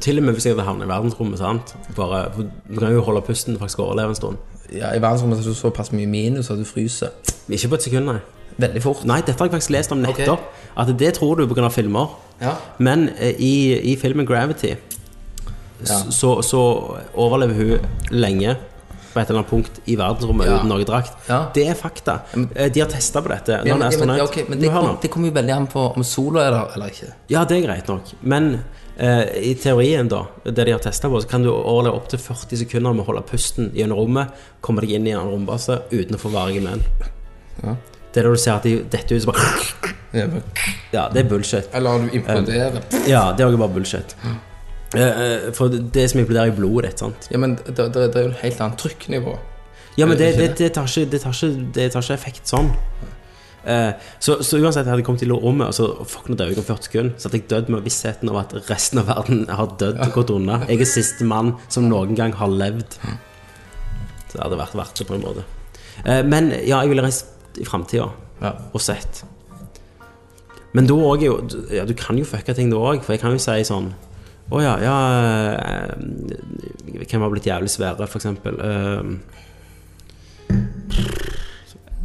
Til og med hvis jeg hadde havnet i verdensrommet, sant. Bare, du kan jo holde pusten og faktisk overleve en stund. Ja, I verdensrommet er det såpass mye minus at du fryser Ikke på et sekund, nei. Veldig fort. Nei, dette har jeg faktisk lest om nettopp. At det tror du pga. filmer. Ja. Men eh, i, i filmen Gravity Ja. så, så overlever hun lenge på et eller annet punkt i verdensrommet Ja. uten noe drakt. Ja. Det er fakta. Eh, De har testa på dette. Ja, men, ja, men, astronaut- ja, ok, men det, kommer kom, jo veldig an på om sola er der eller ikke. Ja, det er greit nok. Men eh, i teorien, da, det de har testa på, så kan du overleve opptil 40 sekunder med å holde pusten gjennom rommet, komme deg inn i en rombase uten å få varige men. Det er da du ser at de detter ut så bare Ja, det er bullshit. Eller du imploderer. Ja, det er også bare bullshit. Eh, eh, For det som imploderer i blodet ditt, sant. Ja, men det, det, det er jo et helt annet trykknivå. Ja, men det, det det, tar, ikke, det, tar, ikke, det tar ikke effekt sånn. Eh, så, så uansett, jeg hadde kommet til rommet, og så fuck, nå dør jeg om 40 sekunder, så hadde jeg dødd med vissheten av at resten av verden har dødd og gått unna. Jeg er siste mann som noen gang har levd. Så det hadde vært verdt det på en måte. Men ja, jeg ville reist i framtida Ja. og sett. Men da òg er jo Ja, du kan jo fucke ting da òg, for jeg kan jo si sånn Å ja, ja eh, Hvem har blitt jævlig svære, for eksempel? Eh,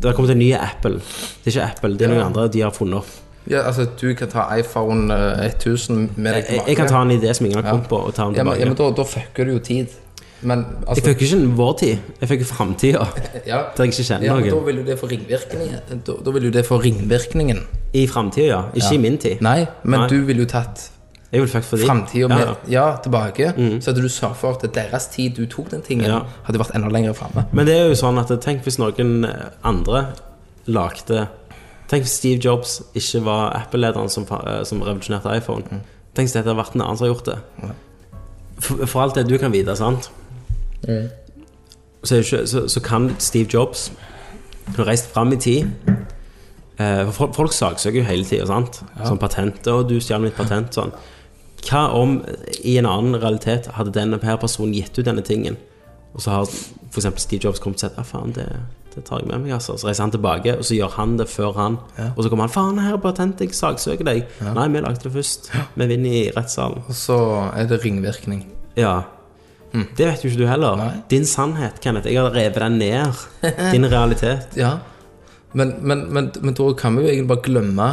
det har kommet en ny Apple. Det er ikke Apple, det er noen andre de har funnet opp. Ja, altså, du kan ta iPhone eh, 1000 med deg Jeg, tilbake. jeg kan ta en idé som ingen har kommet på, og ta den ja, men, ja, men da, da fucker du jo tid. Men Jeg altså fikk jo ikke vår tid, jeg fikk framtida. ja, Der jeg ikke kjenner ja, noen. Da vil jo det få ringvirkningen. Da, da vil jo det få ringvirkningen. I framtida, ja. Ikke i min tid. Nei, men Nei. du ville jo tatt Jeg vil framtida Ja, ja. ja, tilbake. Så hadde du sørget for at deres tid du tok den tingen, Ja. hadde vært enda lenger framme. Men det er jo sånn at tenk hvis noen andre lagde Tenk hvis Steve Jobs ikke var Apple-lederen som, eh, som revolusjonerte iPhone. Tenk hvis dette hadde vært en annen som har gjort det. For, for alt det du kan vite, sant? Så, er ikke, så, så kan Steve Jobs ha reist fram i tid. Eh, for folk, saksøker jo hele tida, sant? Som patenter, og du stjal mitt patent. Sånn. Hva om i en annen realitet hadde denne her personen gitt ut denne tingen, og så har f.eks. Steve Jobs kommet og sagt Ja, faen, det, det tar jeg med meg, altså. Så reiser han tilbake, og så gjør han det før han. Og så kommer han Faen, her er patentet, jeg saksøker deg. Nei, vi lagde det først. Vi vinner i rettssalen. Og så er det ringvirkning. Ja. Det vet jo ikke du heller. Nei. Din sannhet, Kenneth. Jeg har revet den ned. Din realitet. Ja. Men, men, men, men da kan vi jo egentlig bare glemme,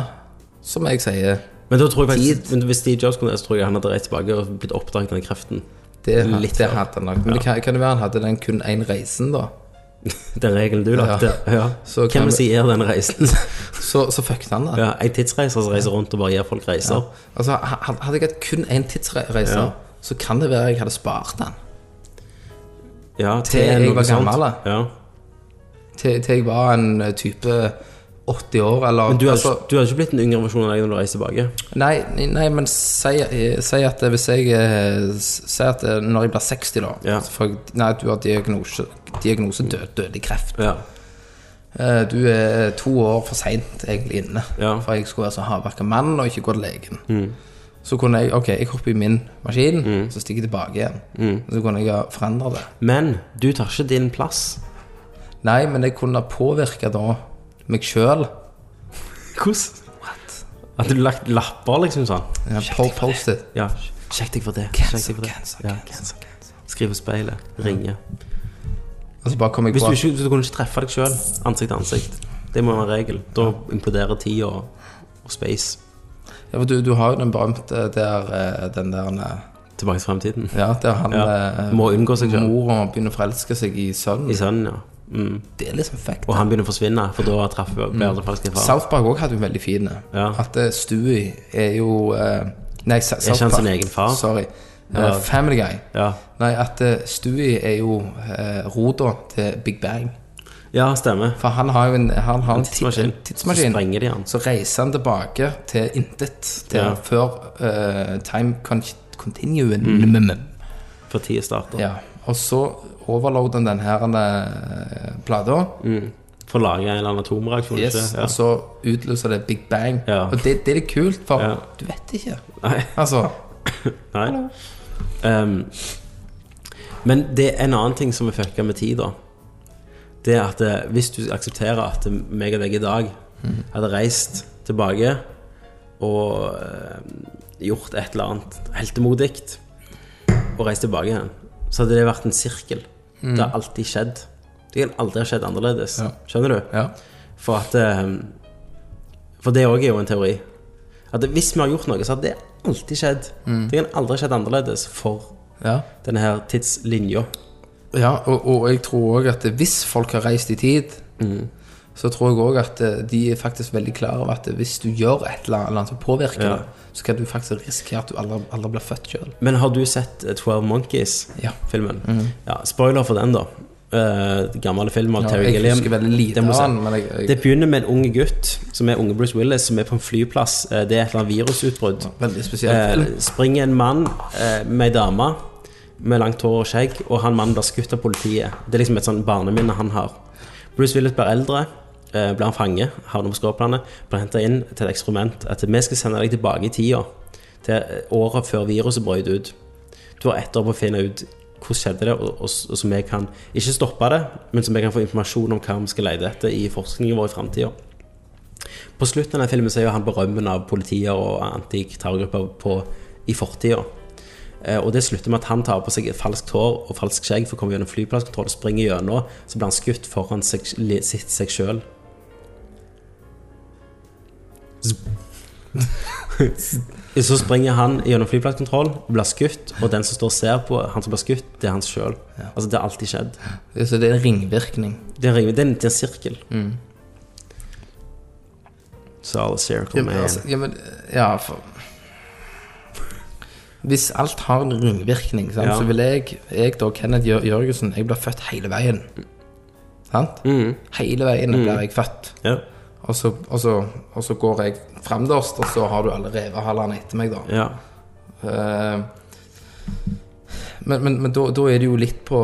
som jeg sier Men da tror jeg faktisk Tid. men Hvis Steve Jobs kunne det, så tror jeg han hadde reist tilbake og blitt oppdaget den kreften. Det, Litt det hadde han nok. Men det kan, kan det være han hadde den kun én reisen, da? Den regelen du lagde. Ja. Så kan Hvem vi- sier den reisen? Så, så fucket han da. Ja, En tidsreiser som reiser rundt og bare gir folk reiser. Altså, Hadde jeg hatt kun én tidsreiser, Ja. så kan det være jeg hadde spart den. Ja, Til jeg var gammel. Ja. Til, til jeg var en eh, type 80 år, eller Men du har, altså, du har ikke blitt en yngre versjon av deg når du reiser tilbake? Nei, nei, men si, eh, si at hvis jeg eh, Si at når jeg blir 60, da Ja. så får jeg, Nei, du har diagnose, diagnose død, dødelig kreft. Ja. Du er to år for seint egentlig inne. Ja. For jeg skulle være så hardbarka mann og ikke gå til legen. Så kunne jeg Ok, jeg hopper i min maskin, så stikker jeg tilbake igjen. Så kunne jeg ha forandra det. Men du tar ikke din plass. Nei, men jeg kunne påvirke da meg sjøl. Hvordan? At du lagt lapper, liksom sånn? Ja, på Post-it. Ja. Sjekk deg for det. Cancel, for det. cancel, ja. cancel. Skriv på speilet. Ringe. Og så bare kom jeg Hvis du ikke du kunne ikke treffe deg sjøl ansikt til ansikt, det må være en regel. Da imploderer tid og, og space. Ja, for du, du har jo den berømte der eh, Den der eh, Tilbake til fremtiden. Ja, der han Ja, eh, må unngå seg selv. Mora begynner å forelske seg i sønnen. I sønnen, ja. Mm. Det er liksom fucked. Og han begynner å forsvinne, for da traff faktisk en far. South Park òg hadde jo veldig fin. Ja. At eh, Stewie er jo eh, Nei, Southpark. Er ikke han sin egen far? Sorry. Eh, Ja. Family Guy. Ja. Nei, at eh, Stewie er jo eh, rota til Big Bang. Ja, stemmer. For han har jo en, han har en, ti- Tidsmaskin. en tidsmaskin. Så sprenger de han. Så reiser han tilbake til intet. Til Ja. før uh, time con continuum. For tida starter. Ja. Og så overloader han den her uh, plata. For å lage en eller annen atomreaksjon. Yes? Ja. Og så utløser det Big Bang. Ja. Og det, det er litt kult, for Ja. du vet ikke. Nei. Altså Nei. Um, men det er en annen ting som er fucka med tid, da. Det er at eh, hvis du aksepterer at meg og deg i dag hadde reist tilbake og eh, gjort et eller annet heltemodig og reist tilbake igjen, så hadde det vært en sirkel. Det har alltid skjedd. Det kan aldri ha skjedd annerledes. Ja. Skjønner du? Ja. For at eh, For det òg er jo en teori. At hvis vi har gjort noe, så hadde det alltid skjedd. Det kan aldri ha skjedd annerledes for Ja, denne her tidslinja. Ja og, og jeg tror òg at hvis folk har reist i tid, så tror jeg òg at eh, de er faktisk veldig klar over at hvis du gjør et eller annet som påvirker Ja. det, så kan du faktisk risikere at du aldri, aldri blir født sjøl. Men har du sett 'Twelve 12 Monkeys-filmen? Ja. ja, spoiler for den, da. Uh, gammel film av Ja, Terry Gilliam. lite Det jeg, jeg Det begynner med en ung gutt, som er unge Bruce Willis, som er på en flyplass. Uh, Det er et eller annet virusutbrudd. Spesiell Eh, springer en mann eh, med ei dame med langt hår og skjegg, og han mannen blir skutt av politiet. Det er liksom et sånn barneminne han har. Bruce Willis blir eldre, eh, blir han fange, havner på skråplanet, blir henta inn til et eksperiment. At vi skal sende deg tilbake i tida, til eh, året før viruset brøt ut. Du har ett år på å finne ut hvordan skjedde det, og, og, og så vi kan ikke stoppe det, men så vi kan få informasjon om hva vi skal lete etter i forskningen vår i framtida. På slutten av filmen så er han berømmen av politier og antiterrorgrupper i fortida. Eh, og det slutter med at han tar på seg falskt hår og falsk skjegg for å komme gjennom flyplasskontroll springer gjennom, så blir han skutt foran seg, sitt seg sjøl. Så springer han gjennom flyplasskontroll, blir skutt, og den som står og ser på han som blir skutt, det er han sjøl. Altså, det har alltid skjedd. Så det er en ringvirkning. Det er, det er en, det er en sirkel. Mm. Så all circle, Ja, man. altså, ja, men, ja, for Hvis alt har en ringvirkning, sant, så vil jeg, jeg da, Kenneth Jørgensen, jeg blir født hele veien. Sant? Mm. Hele veien blir jeg født. Ja. Og så, og, så, og så går jeg fremderst, og så har du alle revehalerne etter meg, da. ja. Uh, men men, men da, da er det jo litt på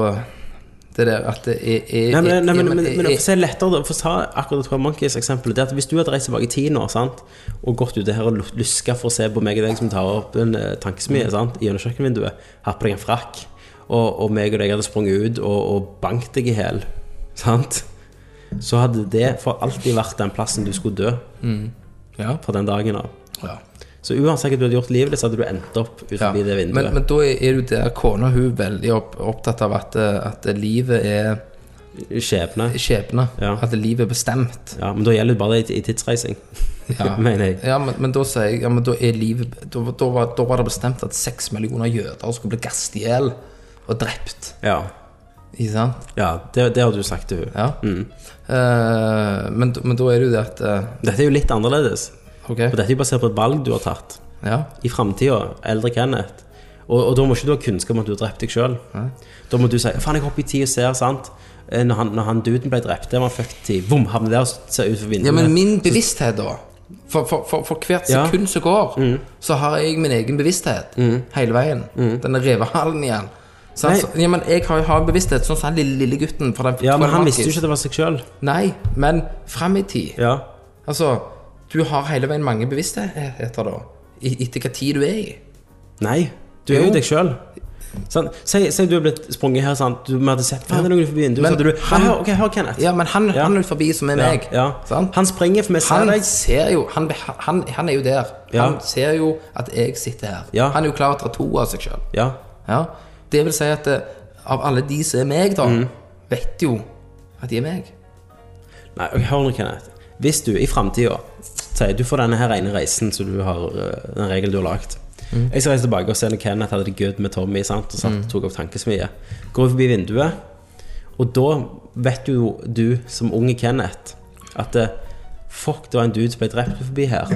det der at det er, er Nei, men, nei, men, men, men, for å se lettere for å ta akkurat Twelve Monkeys-eksempelet Det er at Hvis du hadde reist tilbake i ti nå sant, og gått ut her og lus- luska for å se på meg og deg som tar opp en uh, tankesmie sant, gjennom kjøkkenvinduet, hatt på deg en frakk, og, og meg og deg hadde sprunget ut og, og banket deg i hæl, sant, så hadde det for alltid vært den plassen du skulle dø ja, fra den dagen av. ja. Så uansett hva du hadde gjort i livet ditt, så hadde du endt opp utenfor Ja. det vinduet. Men, men da er du der kona hun er veldig opp, opptatt av at, eh, at livet er Skjebne. skjebne. Ja. At livet er bestemt. Ja, men da gjelder det bare i, i tidsreising, Ja. mener jeg. Ja, men, men da sier jeg ja, men da er livet da, da, var, da var det bestemt at seks millioner jøder skulle bli gasset i hjel og drept. Ja, Ikke sant? ja det, det har du sagt til henne. Ja. Mm. Uh, men, men da er det jo det at uh, Dette er jo litt annerledes. Ok. For dette er jo basert på et valg du har tatt Ja. i framtida. Eldre Kenneth. Og, og da må ikke du ha kunnskap om at du har drept deg sjøl. Da må du si Faen, jeg hopper i tid og ser, sant. Eh, Når han, når han duden ble drept, det var han fucked i. Vom, havner der og ser ut for vinduet. ja, men min bevissthet, da For, for, for, for hvert Ja. sekund som går, så har jeg min egen bevissthet hele veien. Denne revehalen igjen. Så, altså, ja, men jeg har, har en bevissthet, sånn som han lille, lille gutten fra den ja, men han visste jo ikke at det var seg sjøl. Nei, men frem i tid. Ja. Altså, du har hele veien mange bevisstheter, da. Etter hva tid du er i. Nei, du er Jo. deg sjøl. Sånn, si, si du er blitt sprunget her, sant. Du vi hadde sett Faen, det er noen forbi vinduet. Men du han- «Nei, hør, Ok, hør, Kenneth. Ja, men han, Ja. han er forbi som er meg. ja. Sant? Han springer, for vi ser Han deg. ser jo han, han, han er jo der. Ja. Han ser jo at jeg sitter her. Ja. Han er jo klar til å ta to av seg sjøl. Ja. Ja. Det vil si at eh, av alle de som er meg, da, Mm. vet jo at de er meg. Nei, hør nå, Kenneth. Hvis du i framtida sier du får denne her ene reisen som du har eh, den regelen du har lagd Jeg skal reise tilbake og se når Kenneth hadde det good med Tommy sant, og satt, tok opp tankesmie. Går forbi vinduet, og da vet jo du som unge Kenneth at eh, Fuck, det var en dude som ble drept forbi her.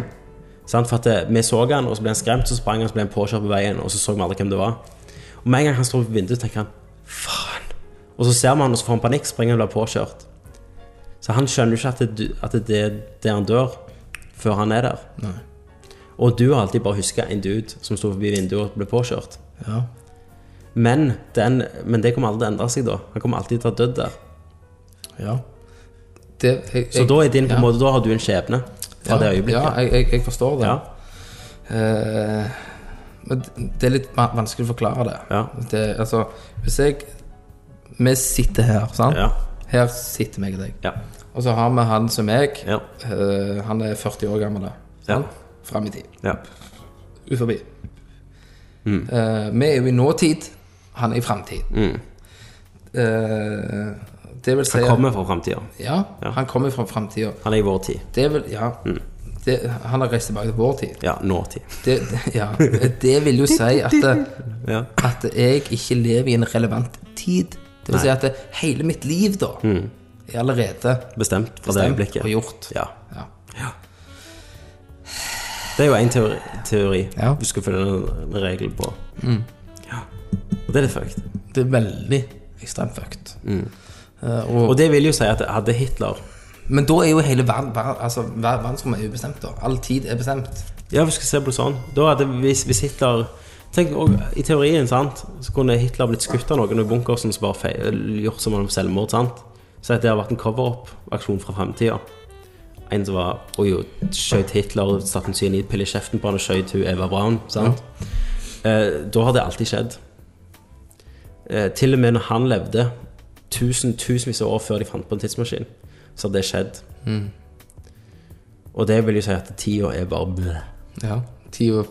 Sant? For at det, vi så han, og så ble han skremt, så sprang han, så ble han påkjørt på veien, og så så vi aldri hvem det var. Og med en gang han står på vinduet, tenker han Faen. Og så ser vi han, og så får han panikk, springer og blir påkjørt. Så han skjønner jo ikke at det, at det er der han dør, før han er der. Og du har alltid bare huska en dude som sto forbi vinduet og ble påkjørt. Ja. Men, den, men det kommer aldri til å endre seg da. Han kommer alltid til å ha dødd der. ja. Det, jeg, Så da er din på ja. måte, da har du en skjebne fra ja, det øyeblikket. Ja, jeg, jeg, jeg forstår det. Ja. Eh, men det er litt vanskelig å forklare det. Ja. det altså, hvis jeg Vi sitter her, sant? Ja. Her sitter meg og deg. Ja. Og så har vi han som meg. Ja. Uh, han er 40 år gammel. Sant? Fram i tid. ja. Uforbi. Mm. Uh, vi er jo i nåtid. Han er i framtid. Mm. Uh, det vil si Han kommer fra framtida. Ja, Ja. han kommer fra framtida. Han er i vår tid. Det vil Ja. Mm. Det, han har reist tilbake til vår tid. Ja, nåtid. Det, ja, det vil jo si at, Ja. at jeg ikke lever i en relevant tid. Det vil si at hele mitt liv da er allerede Bestemt fra det øyeblikket. og gjort. Ja. Ja. Det er jo én teori, teori Ja. du skal følge en, regel på. Ja. Og det er litt fucked. Det er veldig ekstremt fucked. Eh, og, Og det vil jo si at hadde Hitler men da er jo hele verden, ver, altså, ver, verdensrommet er ubestemt, bestemt. da All tid er bestemt. Ja, vi skal se på det sånn. Da hadde hvis, hvis Hitler Tenk, og, I teorien sant så kunne Hitler blitt skutt av noen i bunkersen som bare gjort som om selvmord. sant Så det har vært en cover-up-aksjon fra framtida. En som var Og jo, skjøt Hitler, satte en cyanidpille i kjeften på han og skjøt hun Eva Braun. sant eh, Da har det alltid skjedd. Eh, til og med når han levde, tusen, tusenvis av år før de fant på en tidsmaskin, så har det skjedd. Og det vil jo si at tida er bare bleh. Ja, tid,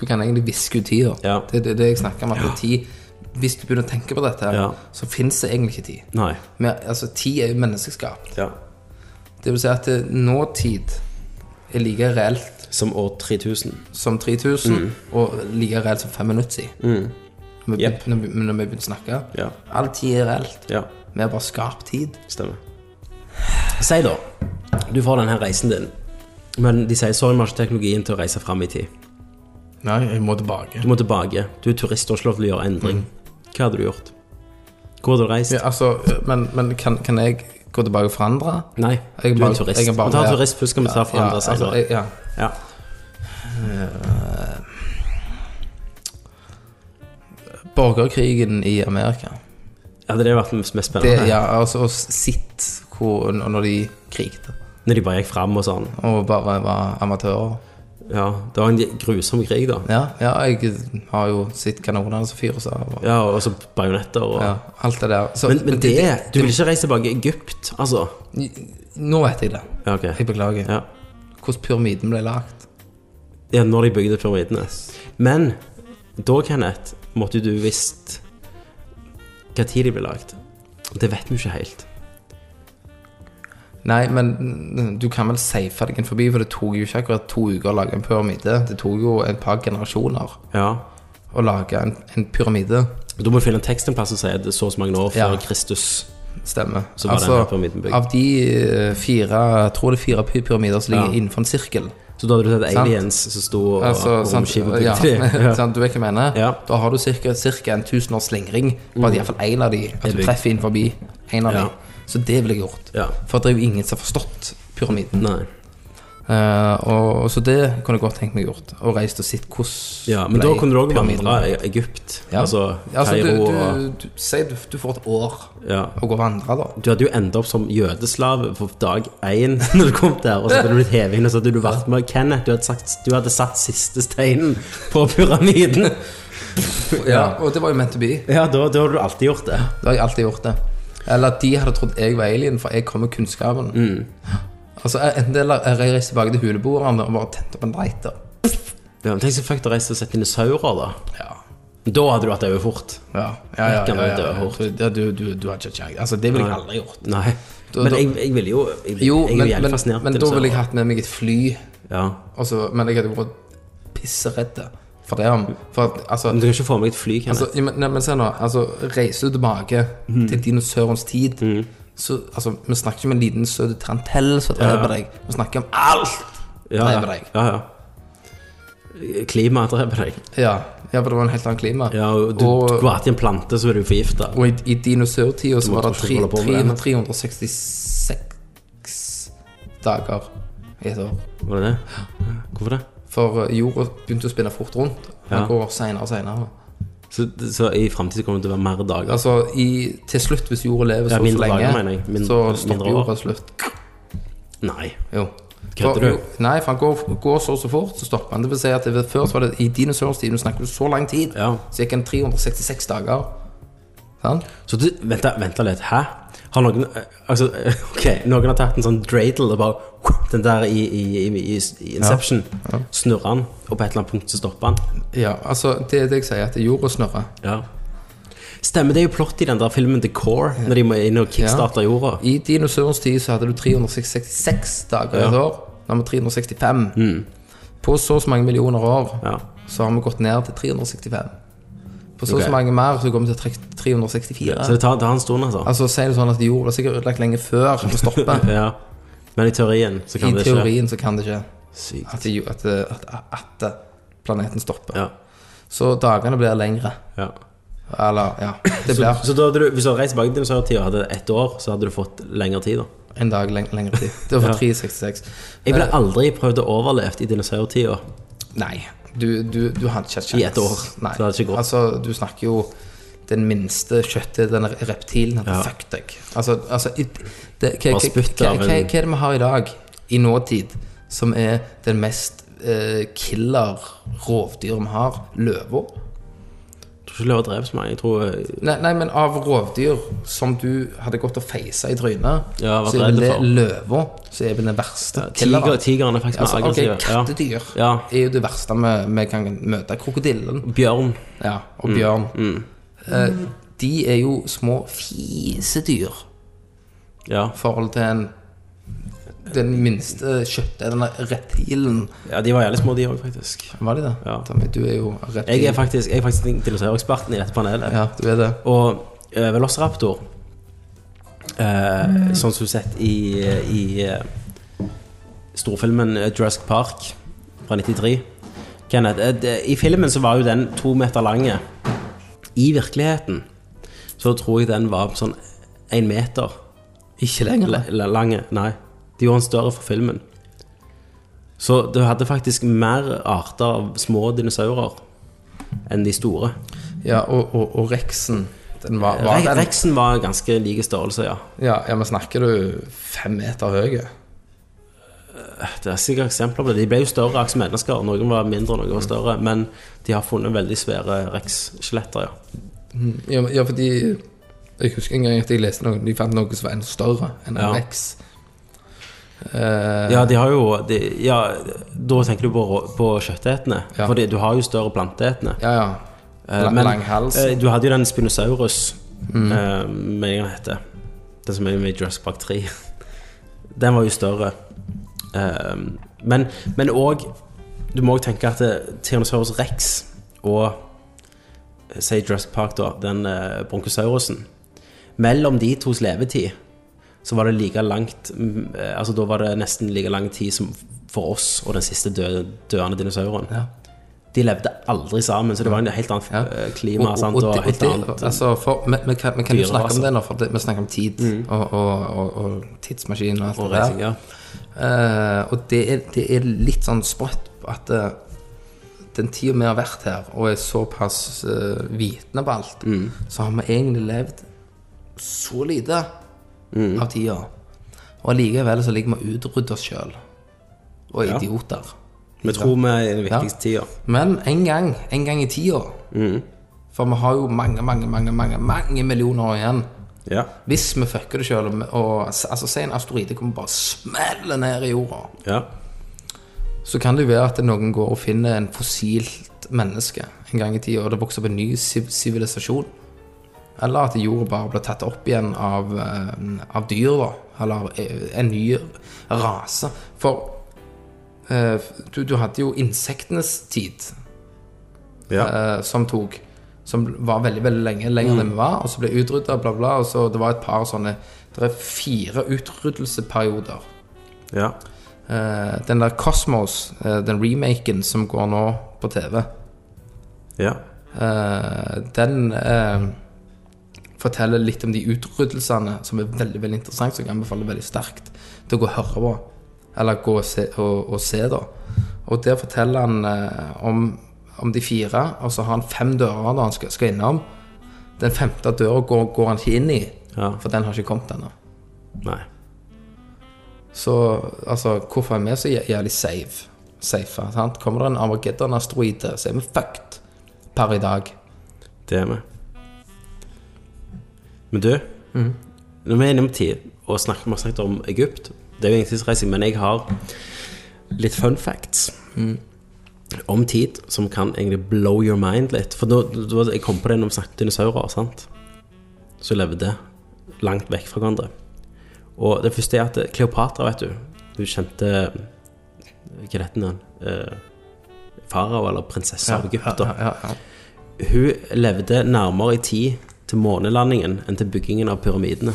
Du kan egentlig viske ut tida. Ja. Det er det, det jeg snakker om. At tid Hvis du begynner å tenke på dette, Ja. så fins det egentlig ikke tid. Nei. Men altså, tid er jo menneskeskapt. Ja. Det vil si at det, nåtid er like reelt Som år 3000. som 3000, og like reelt som fem minutter siden. Når, vi Jep. når, når vi begynte å snakke. Ja. All tid er reelt. Ja, Vi har bare skapt tid. stemmer. Si da, du får denne reisen din, men de sier sorry, vi har ikke teknologien til å reise fram i tid. Nei, jeg må tilbake. Du må tilbake. Du er turist og har ikke lov til å gjøre endring. Hva hadde du gjort? Hvor hadde du reist? Ja, altså, men, men kan, kan jeg gå tilbake og forandre? Nei, du er bare- en turist. jeg bare tar turist først, skal vi ta forandre seg. altså, jeg, ja. Ja. Borgerkrigen i Amerika. Hadde det vært mest Det, spennende? ja, altså, og sitt hvor, når de krigte, Når de bare gikk fram og sånn. og bare var amatører. Ja, det var en grusom krig, da. Ja, ja jeg har jo sett kanonene som fyres av. Og, Ja, og så bajonetter og ja, alt det der. Så, men, men det Du vil ikke reise tilbake i Egypt, altså? Nå vet jeg det. Ja, okay. Jeg beklager. Ja. Hvordan pyramiden ble lagt. ja, når de bygde pyramidene. Men da, Kenneth, måtte du visst hva tid de ble lagd. Det vet vi ikke helt. Nei, men du kan vel safe deg inn forbi, for det tok jo ikke akkurat to uker å lage en pyramide. Det tok jo et par generasjoner Ja. å lage en, en pyramide. Da må finne en tekst en plass som sier det er så og så mange år før Ja. Kristus. Stemmer. Så var denne pyramiden bygd. av de eh, fire Jeg tror det er fire pyramider som ligger Ja. innenfor en sirkel. Så da hadde du sett aliens som sto og Altså, og ja, sant, du vet hva jeg mener? Ja. Da har du cirka en tusen års slingring på at iallfall én av de At du treffer inn forbi en av de. Så det ville jeg gjort. Ja. For det er jo ingen som har forstått pyramiden. Nei. Eh, og, så det kunne jeg godt tenkt meg gjort. Og reist og sett hvordan Ja, men da kunne du òg vandre i Egypt. Ja. Altså Altså, du, Kairo du, og Si du, du får et år ja. å gå og vandre, da. Du hadde jo endt opp som jødeslave på dag én når du kom der, og så hadde du blitt hevet inn, og så hadde du vært med Kenneth. Du hadde, sagt, du hadde satt siste steinen på pyramiden. Ja, Og det var jo meant to be. Ja, da, da har du alltid gjort det. Da har jeg alltid gjort det. Eller at de hadde trodd jeg var alien, for jeg kom med kunnskapen. Mm. Altså, Enten det eller jeg reiste tilbake til huleboerne og bare tente opp en lighter. Ja, Tenk så fucked å reise og sette dinosaurer, da. Ja. Da hadde du hatt øye fort. Ja, ja, ja, ja, ja, ja. Du, du, du har ikke kjangs. Altså, det ville jeg aldri gjort. Nei. Da- Men jeg, jeg ville jo Jeg, Jo, jeg men, men, men da ville jeg hatt med meg et fly. Ja. Altså, men jeg hadde vært pisseredd for det. om- For altså, Men du kan ikke få meg et fly, Kenneth. altså ja, men, nei, men se nå. Altså, reiser du tilbake mm. til dinosaurens tid Så altså, vi snakker ikke om en liten søt tarantell som dreper deg. Vi snakker om alt ja, dreper ja. deg. ja, ja. Klimaet dreper deg. Ja, ja, for det var en helt annen klima. Ja, og du, og, du går i en plante, så er du forgifta. og i, i dinosaurtida så var det måtte tre, ikke holde på med det. 366 dager i et år. Var det det? Hvorfor det? For eh, jorda begynte å spinne fort rundt. Den Ja. går senere og senere. Så, så i framtida kommer det til å være mer dager? Altså, i, til slutt, hvis jorda lever Ja, så, så lenge, dager, Min, så stopper jorda slutt. Nei. Jo. Kødder du? Nei, for han går, går så så fort, så stopper han. Det vil si at det, før så var det i dinosaurstiden, du du så lang tid, Ja. så gikk han 366 dager. Sånn? Så du, vent, vent litt. Hæ? Har noen eh, Altså, eh, ok, noen har tatt en sånn dreidel og bare Den der i, i, i, i, Inception. Snurrer han, og på et eller annet punkt så stopper han. Ja, altså, det er det jeg sier, at jorda snurrer. Ja. Stemmer, det er jo plott i den der filmen The Core, når de må inn og kickstarte jorda. I dinosaurens tid så hadde du 366 dager i et år. Nå har vi 365. På så og så mange millioner år Ja. så har vi gått ned til 365. På så og okay. så mange mer så går vi til tre- 364. Så det tar, det tar en stund, altså. Altså, si det sånn at jorda er sikkert ødelagt lenge før vi stopper. Ja. Men i teorien så kan I det ikke. teorien så kan det ikke. Sykt. At, at, at, at planeten stopper. Ja. Så dagene blir lengre. ja. Eller, ja. Det Så, blir så da hadde du, hvis du hadde reist tilbake til dinosaurtida og hadde ett år, så hadde du fått lengre tid, da? en dag leng lengre tid. Det var for Ja. 366. Jeg ville Eh, aldri prøvd å overleve i dinosaurtida. Nei, du, du, du hadde ikke hatt. I et år, Nei. så hadde det ikke gått. Altså, du snakker jo den minste kjøttet, den reptilen, hadde Ja. fuck deg. Altså, altså i- det, hva, hva, hva, hva, er det vi har i dag, i nåtid, som er den mest eh, killer rovdyr vi har? Løver? Tror ikke løver drev så mange. Jeg tror eh, Nei, nei, men av rovdyr som du hadde gått og feisa i trynet, Ja, så er vel det løva som er vel den verste tiger, killeren. Tigeren er faktisk Altså, mer aggressiv. Ja. kattedyr Ja. er jo det verste vi, vi kan møte. Krokodillen Bjørn. ja, og Mm. bjørn. Eh, de er jo små fisedyr Ja. i forhold til en den minste kjøttet, denne reptilen. Ja, de var jævlig små, de òg, faktisk. Var de det? Ja. Tommy, du er jo reptil. Jeg er faktisk, jeg er faktisk dinosaureksperten i dette panelet. Ja, du er det. Og uh, Velociraptor, eh, sånn som du har sett i, i uh, storfilmen Jurassic Park fra 93 Kenneth, uh, i filmen så var jo den to meter lange. I virkeligheten så tror jeg den var sånn en meter Ikke lenger. lange. Nei, de gjorde han større for filmen. Så du hadde faktisk mer arter av små dinosaurer enn de store. Ja, og, og, og reksen den var, var den, Rexen var ganske like størrelse, ja. ja, ja, men snakker du fem meter høye? Det er sikkert eksempler på det. De ble jo større som mennesker. Noen var mindre, noen var større. Men de har funnet veldig svære Rex-skjeletter, ja. Ja, men- ja, fordi Jeg husker en gang at jeg leste noe De fant noe som var enda større enn en Ja. Rex. Eh, Ja, de har jo de, Ja, da tenker du på, på kjøttetende. Ja. Fordi du har jo større planteetende. ja, ja. Eh, Lang, men, lang hals. eh, du hadde jo den Spinosaurus, mm. eh, heter. Den som er med i Jurassic Park 3. Den var jo større. Eh, men men òg Du må òg tenke at Tyrannosaurus rex og Si Jurassic Park, da, den bronkosaurusen Mellom de tos levetid så var det like langt mm, eh, Altså da var det nesten like lang tid som for oss og den siste døde, døende dinosauren. Ja. De levde aldri sammen, så det var en helt annet Ja. eh, klima sant, og, det- helt det- annet. altså, for, kan, vi kan Dyre, snakke altså. om det nå, for det, vi snakker om tid og, og, og, og tidsmaskin og alt og det der. ja. Eh, og det er, det er litt sånn sprøtt at uh, den tida vi har vært her, og er såpass uh, vitende på alt, så har vi egentlig levd så lite av tida. Og allikevel så ligger vi og utrydder oss sjøl. Og Ja. idioter. Vi tror vi er i den viktigste tida. Men en gang, en gang i tida For vi har jo mange, mange, mange, mange, mange millioner år igjen. Ja. Hvis vi fucker det sjøl, og, altså, si en asteroide kommer bare smelle ned i jorda, ja. så kan det jo være at noen går og finner en fossilt menneske en gang i tida, og det vokser opp en ny siv- sivilisasjon. Eller at jorda bare blir tatt opp igjen av, eh, av dyr, da. Eller eh, en ny rase. For eh, du, du hadde jo insektenes tid, ja. som tok Som var veldig veldig lenge lenger enn vi var, og så ble utrydda, bla, bla. Og så det var et par sånne Det er fire utryddelseperioder. ja. Den der Cosmos, den remaken som går nå på TV, ja. den eh, forteller litt om de utryddelsene som er veldig veldig interessant, som jeg anbefaler veldig sterkt til å gå og høre på. Eller gå og se, og, og se da. Og der forteller han eh, om, om de fire, og så har han fem dører da han skal, skal innom. Den femte døra går, går han ikke inn i, Ja. for den har ikke kommet ennå. Nei. Så altså, hvorfor er vi så jævlig safe? Safe, sant? Kommer det en Armageddon-asteroide, så er vi fucked per i dag. Det er vi. Men du, når vi er inne på tid og snakker, vi har snakket om Egypt Det er jo ingen tidsreising, men jeg har litt fun facts om tid som kan egentlig blow your mind litt. For da, da jeg kom på det når vi snakket dinosaurer, sant? som levde langt vekk fra hverandre. Og det første er at Kleopatra, vet du Hun kjente Hva heter den? Eh, farao, eller prinsesse av Egypt. Ja, ja, ja. Hun levde nærmere i tid til månelandingen enn til byggingen av pyramidene.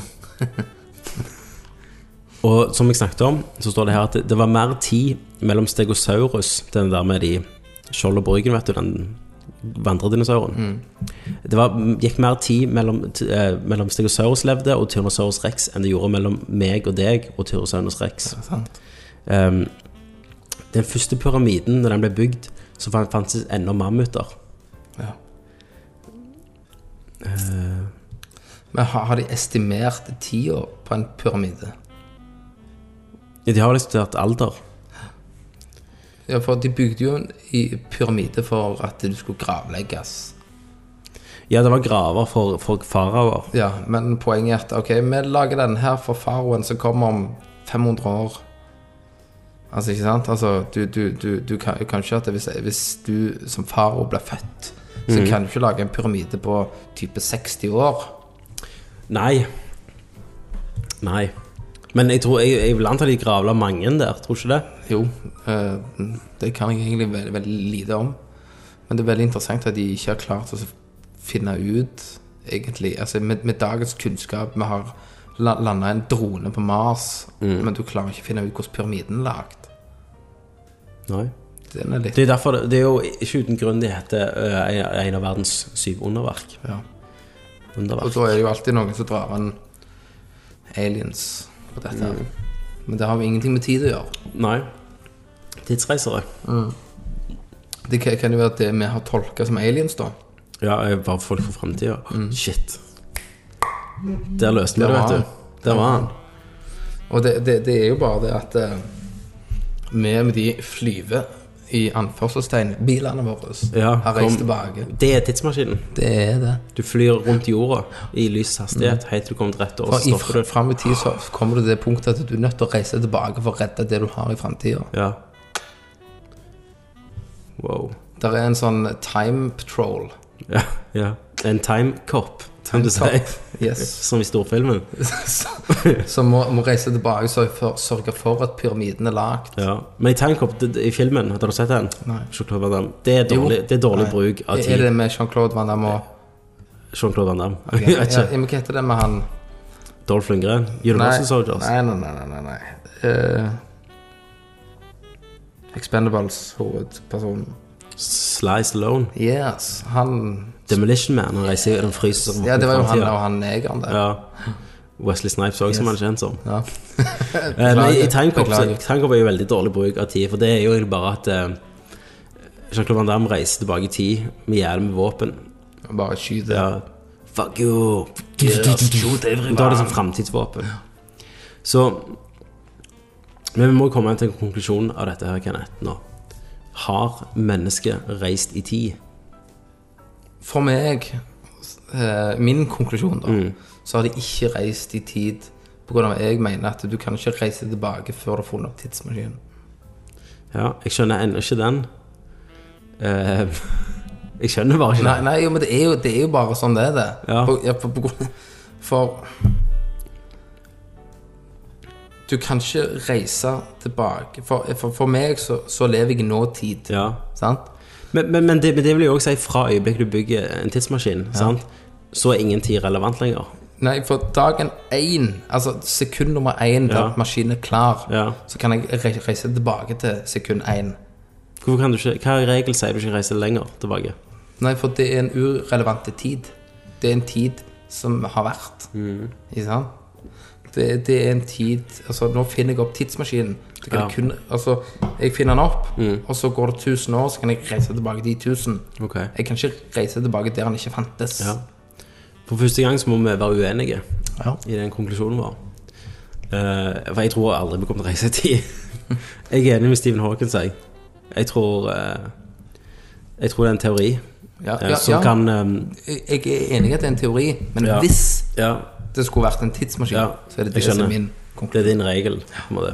Og som jeg snakket om, så står det her at det, var mer tid mellom Stegosaurus, den der med de skjold og bryggen, vet du, den vandredinosauren. Det var, gikk mer tid mellom, eh, mellom Stegosaurus levde og Tyrannosaurus rex enn det gjorde mellom meg og deg og Tyrannosaurus rex. Um, den første pyramiden, når den ble bygd, så fan- fantes ennå mammuter. Ja. Men har, har de estimert tida på en pyramide? Ja, De har vel studert alder. Ja, for de bygde jo en pyramide for at du skulle gravlegges. Ja, det var graver for, for faraoer. Ja, men poenget er at ok, vi lager den her for faraoen som kommer om 500 år. Altså, ikke sant? Altså, du, du, du, du kan, kan ikke at hvis, hvis du som farao blir født, så kan du ikke lage en pyramide på type 60 år. Nei. Nei. Men jeg tror, jeg, jeg vil anta de gravla mange der, tror du ikke det? Jo, eh, det kan jeg egentlig veldig, veldig lite om. Men det er veldig interessant at de ikke har klart å finne ut, egentlig Altså med, med dagens kunnskap Vi har la, landa en drone på Mars, men du klarer ikke å finne ut hvordan pyramiden er lagd. Nei. Den er litt Det er, derfor, det- det er jo ikke uten grunn de heter øh, en av verdens syv underverk. ja. Og da er det jo alltid noen som drar en aliens på dette. her. Men det har jo ingenting med tid å gjøre. Nei. Tidsreisere. Det kan, jo være at det vi har tolka som aliens, da. Ja, bare folk for framtida. Shit. Der løste vi det, vet du. Der var han. Og det, det, det er jo bare det at eh, vi med de flyver i anførselstegn bilene våre Ja, har reist tilbake. Det er tidsmaskinen. Det er det. Du flyr rundt jorda i lys hastighet helt til du kommer til rett år. For i, fram i tid så kommer du til det punktet at du er nødt til å reise tilbake for å redde det du har i framtida. Ja. Wow. Det er en sånn time patrol. Ja, ja. En time cop, kan du si. Yes. Som i storfilmen. Som må, må reise tilbake og sørge for, at pyramiden er lagd. Ja. Men det- i filmen, har du sett den? Nei. Det er dårlig, det er dårlig bruk av Er det med Jean-Claude Van Damme og Jean-Claude Van Damme. Okay. Jeg ja, men Hva heter det med han Dolph Lundgren. Universal Soldiers. Nei, nei, nei, nei, nei, nei. Eh, Expendables hovedpersonen. Slice Alone? Yes, han Demolition Man. Han reiser i den fryser Ja, det var jo han og han negeren der. Ja. Wesley Snipes òg, som han er kjent som. Ja. Eh, Men i Timecop er jo veldig dårlig bruk av tid, for det er jo egentlig bare at uh, Jean-Claude Van Damme reiser tilbake i tid med hjelm med våpen. Bare skyter. Ja. Fuck you! Shoot everyone! Da er det sånn framtidsvåpen. Så Men vi må komme til en konklusjon av dette her, Kenneth, nå. Har mennesket reist i tid? For meg, eh, min konklusjon da, Mm. så har de ikke reist i tid av at jeg mener at du kan ikke reise tilbake før du har funnet opp tidsmaskinen. Ja, jeg skjønner ennå ikke den. Uh, jeg skjønner bare ikke Nei, nei jo, men det er jo, det er jo bare sånn det er det. Ja. På, ja, for, for Du kan ikke reise tilbake. For, for, for meg så, så lever jeg i nåtid. Ja. Sant? Men, men, men, det, men det vil jo også si fra øyeblikket du bygger en tidsmaskin, sant? så er ingen tid relevant lenger. Nei, for dagen én, altså sekund nummer én da Ja. maskinen er klar, Ja. så kan jeg re reise tilbake til sekund én. Hvorfor kan du ikke, Hva regel sier du ikke reiser lenger tilbake? Nei, for det er en urelevant tid. Det er en tid som har vært. Ikke sant? Det, det er en tid Altså, nå finner jeg opp tidsmaskinen. Kan Ja. jeg, kun, altså, jeg finner den opp, og så går det 1000 år, så kan jeg reise tilbake de 1000. Okay. Jeg kan ikke reise tilbake der den ikke fantes. Ja. For første gang så må vi være uenige Ja. i den konklusjonen vår. Uh, for jeg tror aldri vi kommer til å reise i tid. jeg er enig med Stephen Hawkins, jeg. Jeg tror uh, Jeg tror det er en teori Ja, eh, ja, som kan um, Jeg jeg er enig i at det er en teori, men hvis Ja, det skulle vært en tidsmaskin, så er det det som er min konklusjon. det er din regel. på en måte.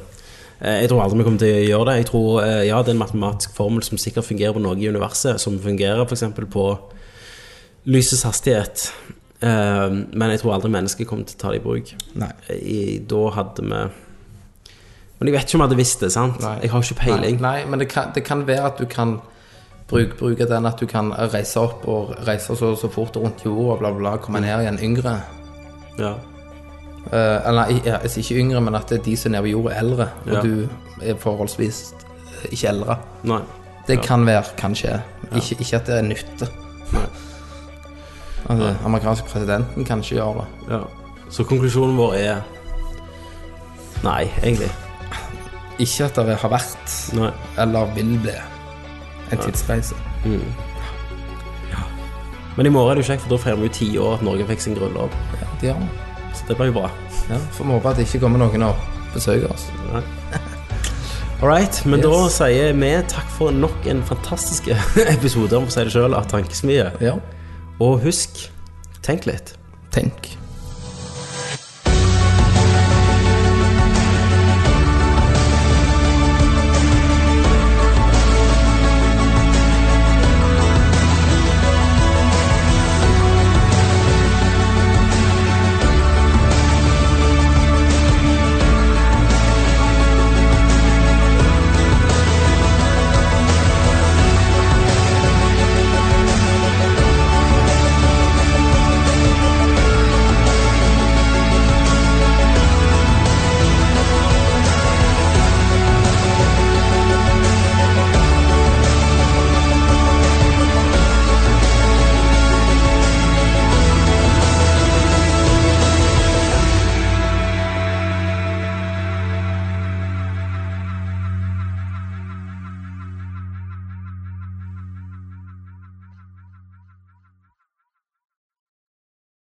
Eh, Jeg tror aldri vi kommer til å gjøre det. Jeg tror, eh, Ja, det er en matematisk formel som sikkert fungerer på noe i universet, som fungerer f.eks. på lysets hastighet. Eh, Men jeg tror aldri mennesket kommer til å ta det i bruk. Nei. I, da hadde vi Men jeg vet ikke om jeg hadde visst det, sant? Nei. Jeg har ikke peiling. Nei, nei men det kan, det kan være at du kan bruke, bruke den at du kan reise opp og reise så, så fort rundt jorda, bla, bla, komme ned igjen yngre. Ja. Eh, eller nei, ja, ikke yngre, men at det er de som er nede på jorda, er eldre, og Ja. du er forholdsvis eh, ikke eldre. Nei. Det kan være, kanskje. Ikke, ikke at det er nytte. Nei. Altså, amerikanske presidenten kan ikke gjøre det. Ja. Så konklusjonen vår er Nei, egentlig. Ikke at det har vært, Nei. eller vil bli, en tidsreise. Men i morgen er det jo kjekt, for da feirer vi jo ti år at Norge fikk sin grunnlov. Ja, det gjør vi. Det blir jo bra. Ja, Får vi håpe at det ikke kommer noen og besøker oss. All right, men Yes. da sier vi takk for nok en fantastisk episode om å si det sjøl av Tankesmie. Ja. Og husk, tenk litt. Tenk.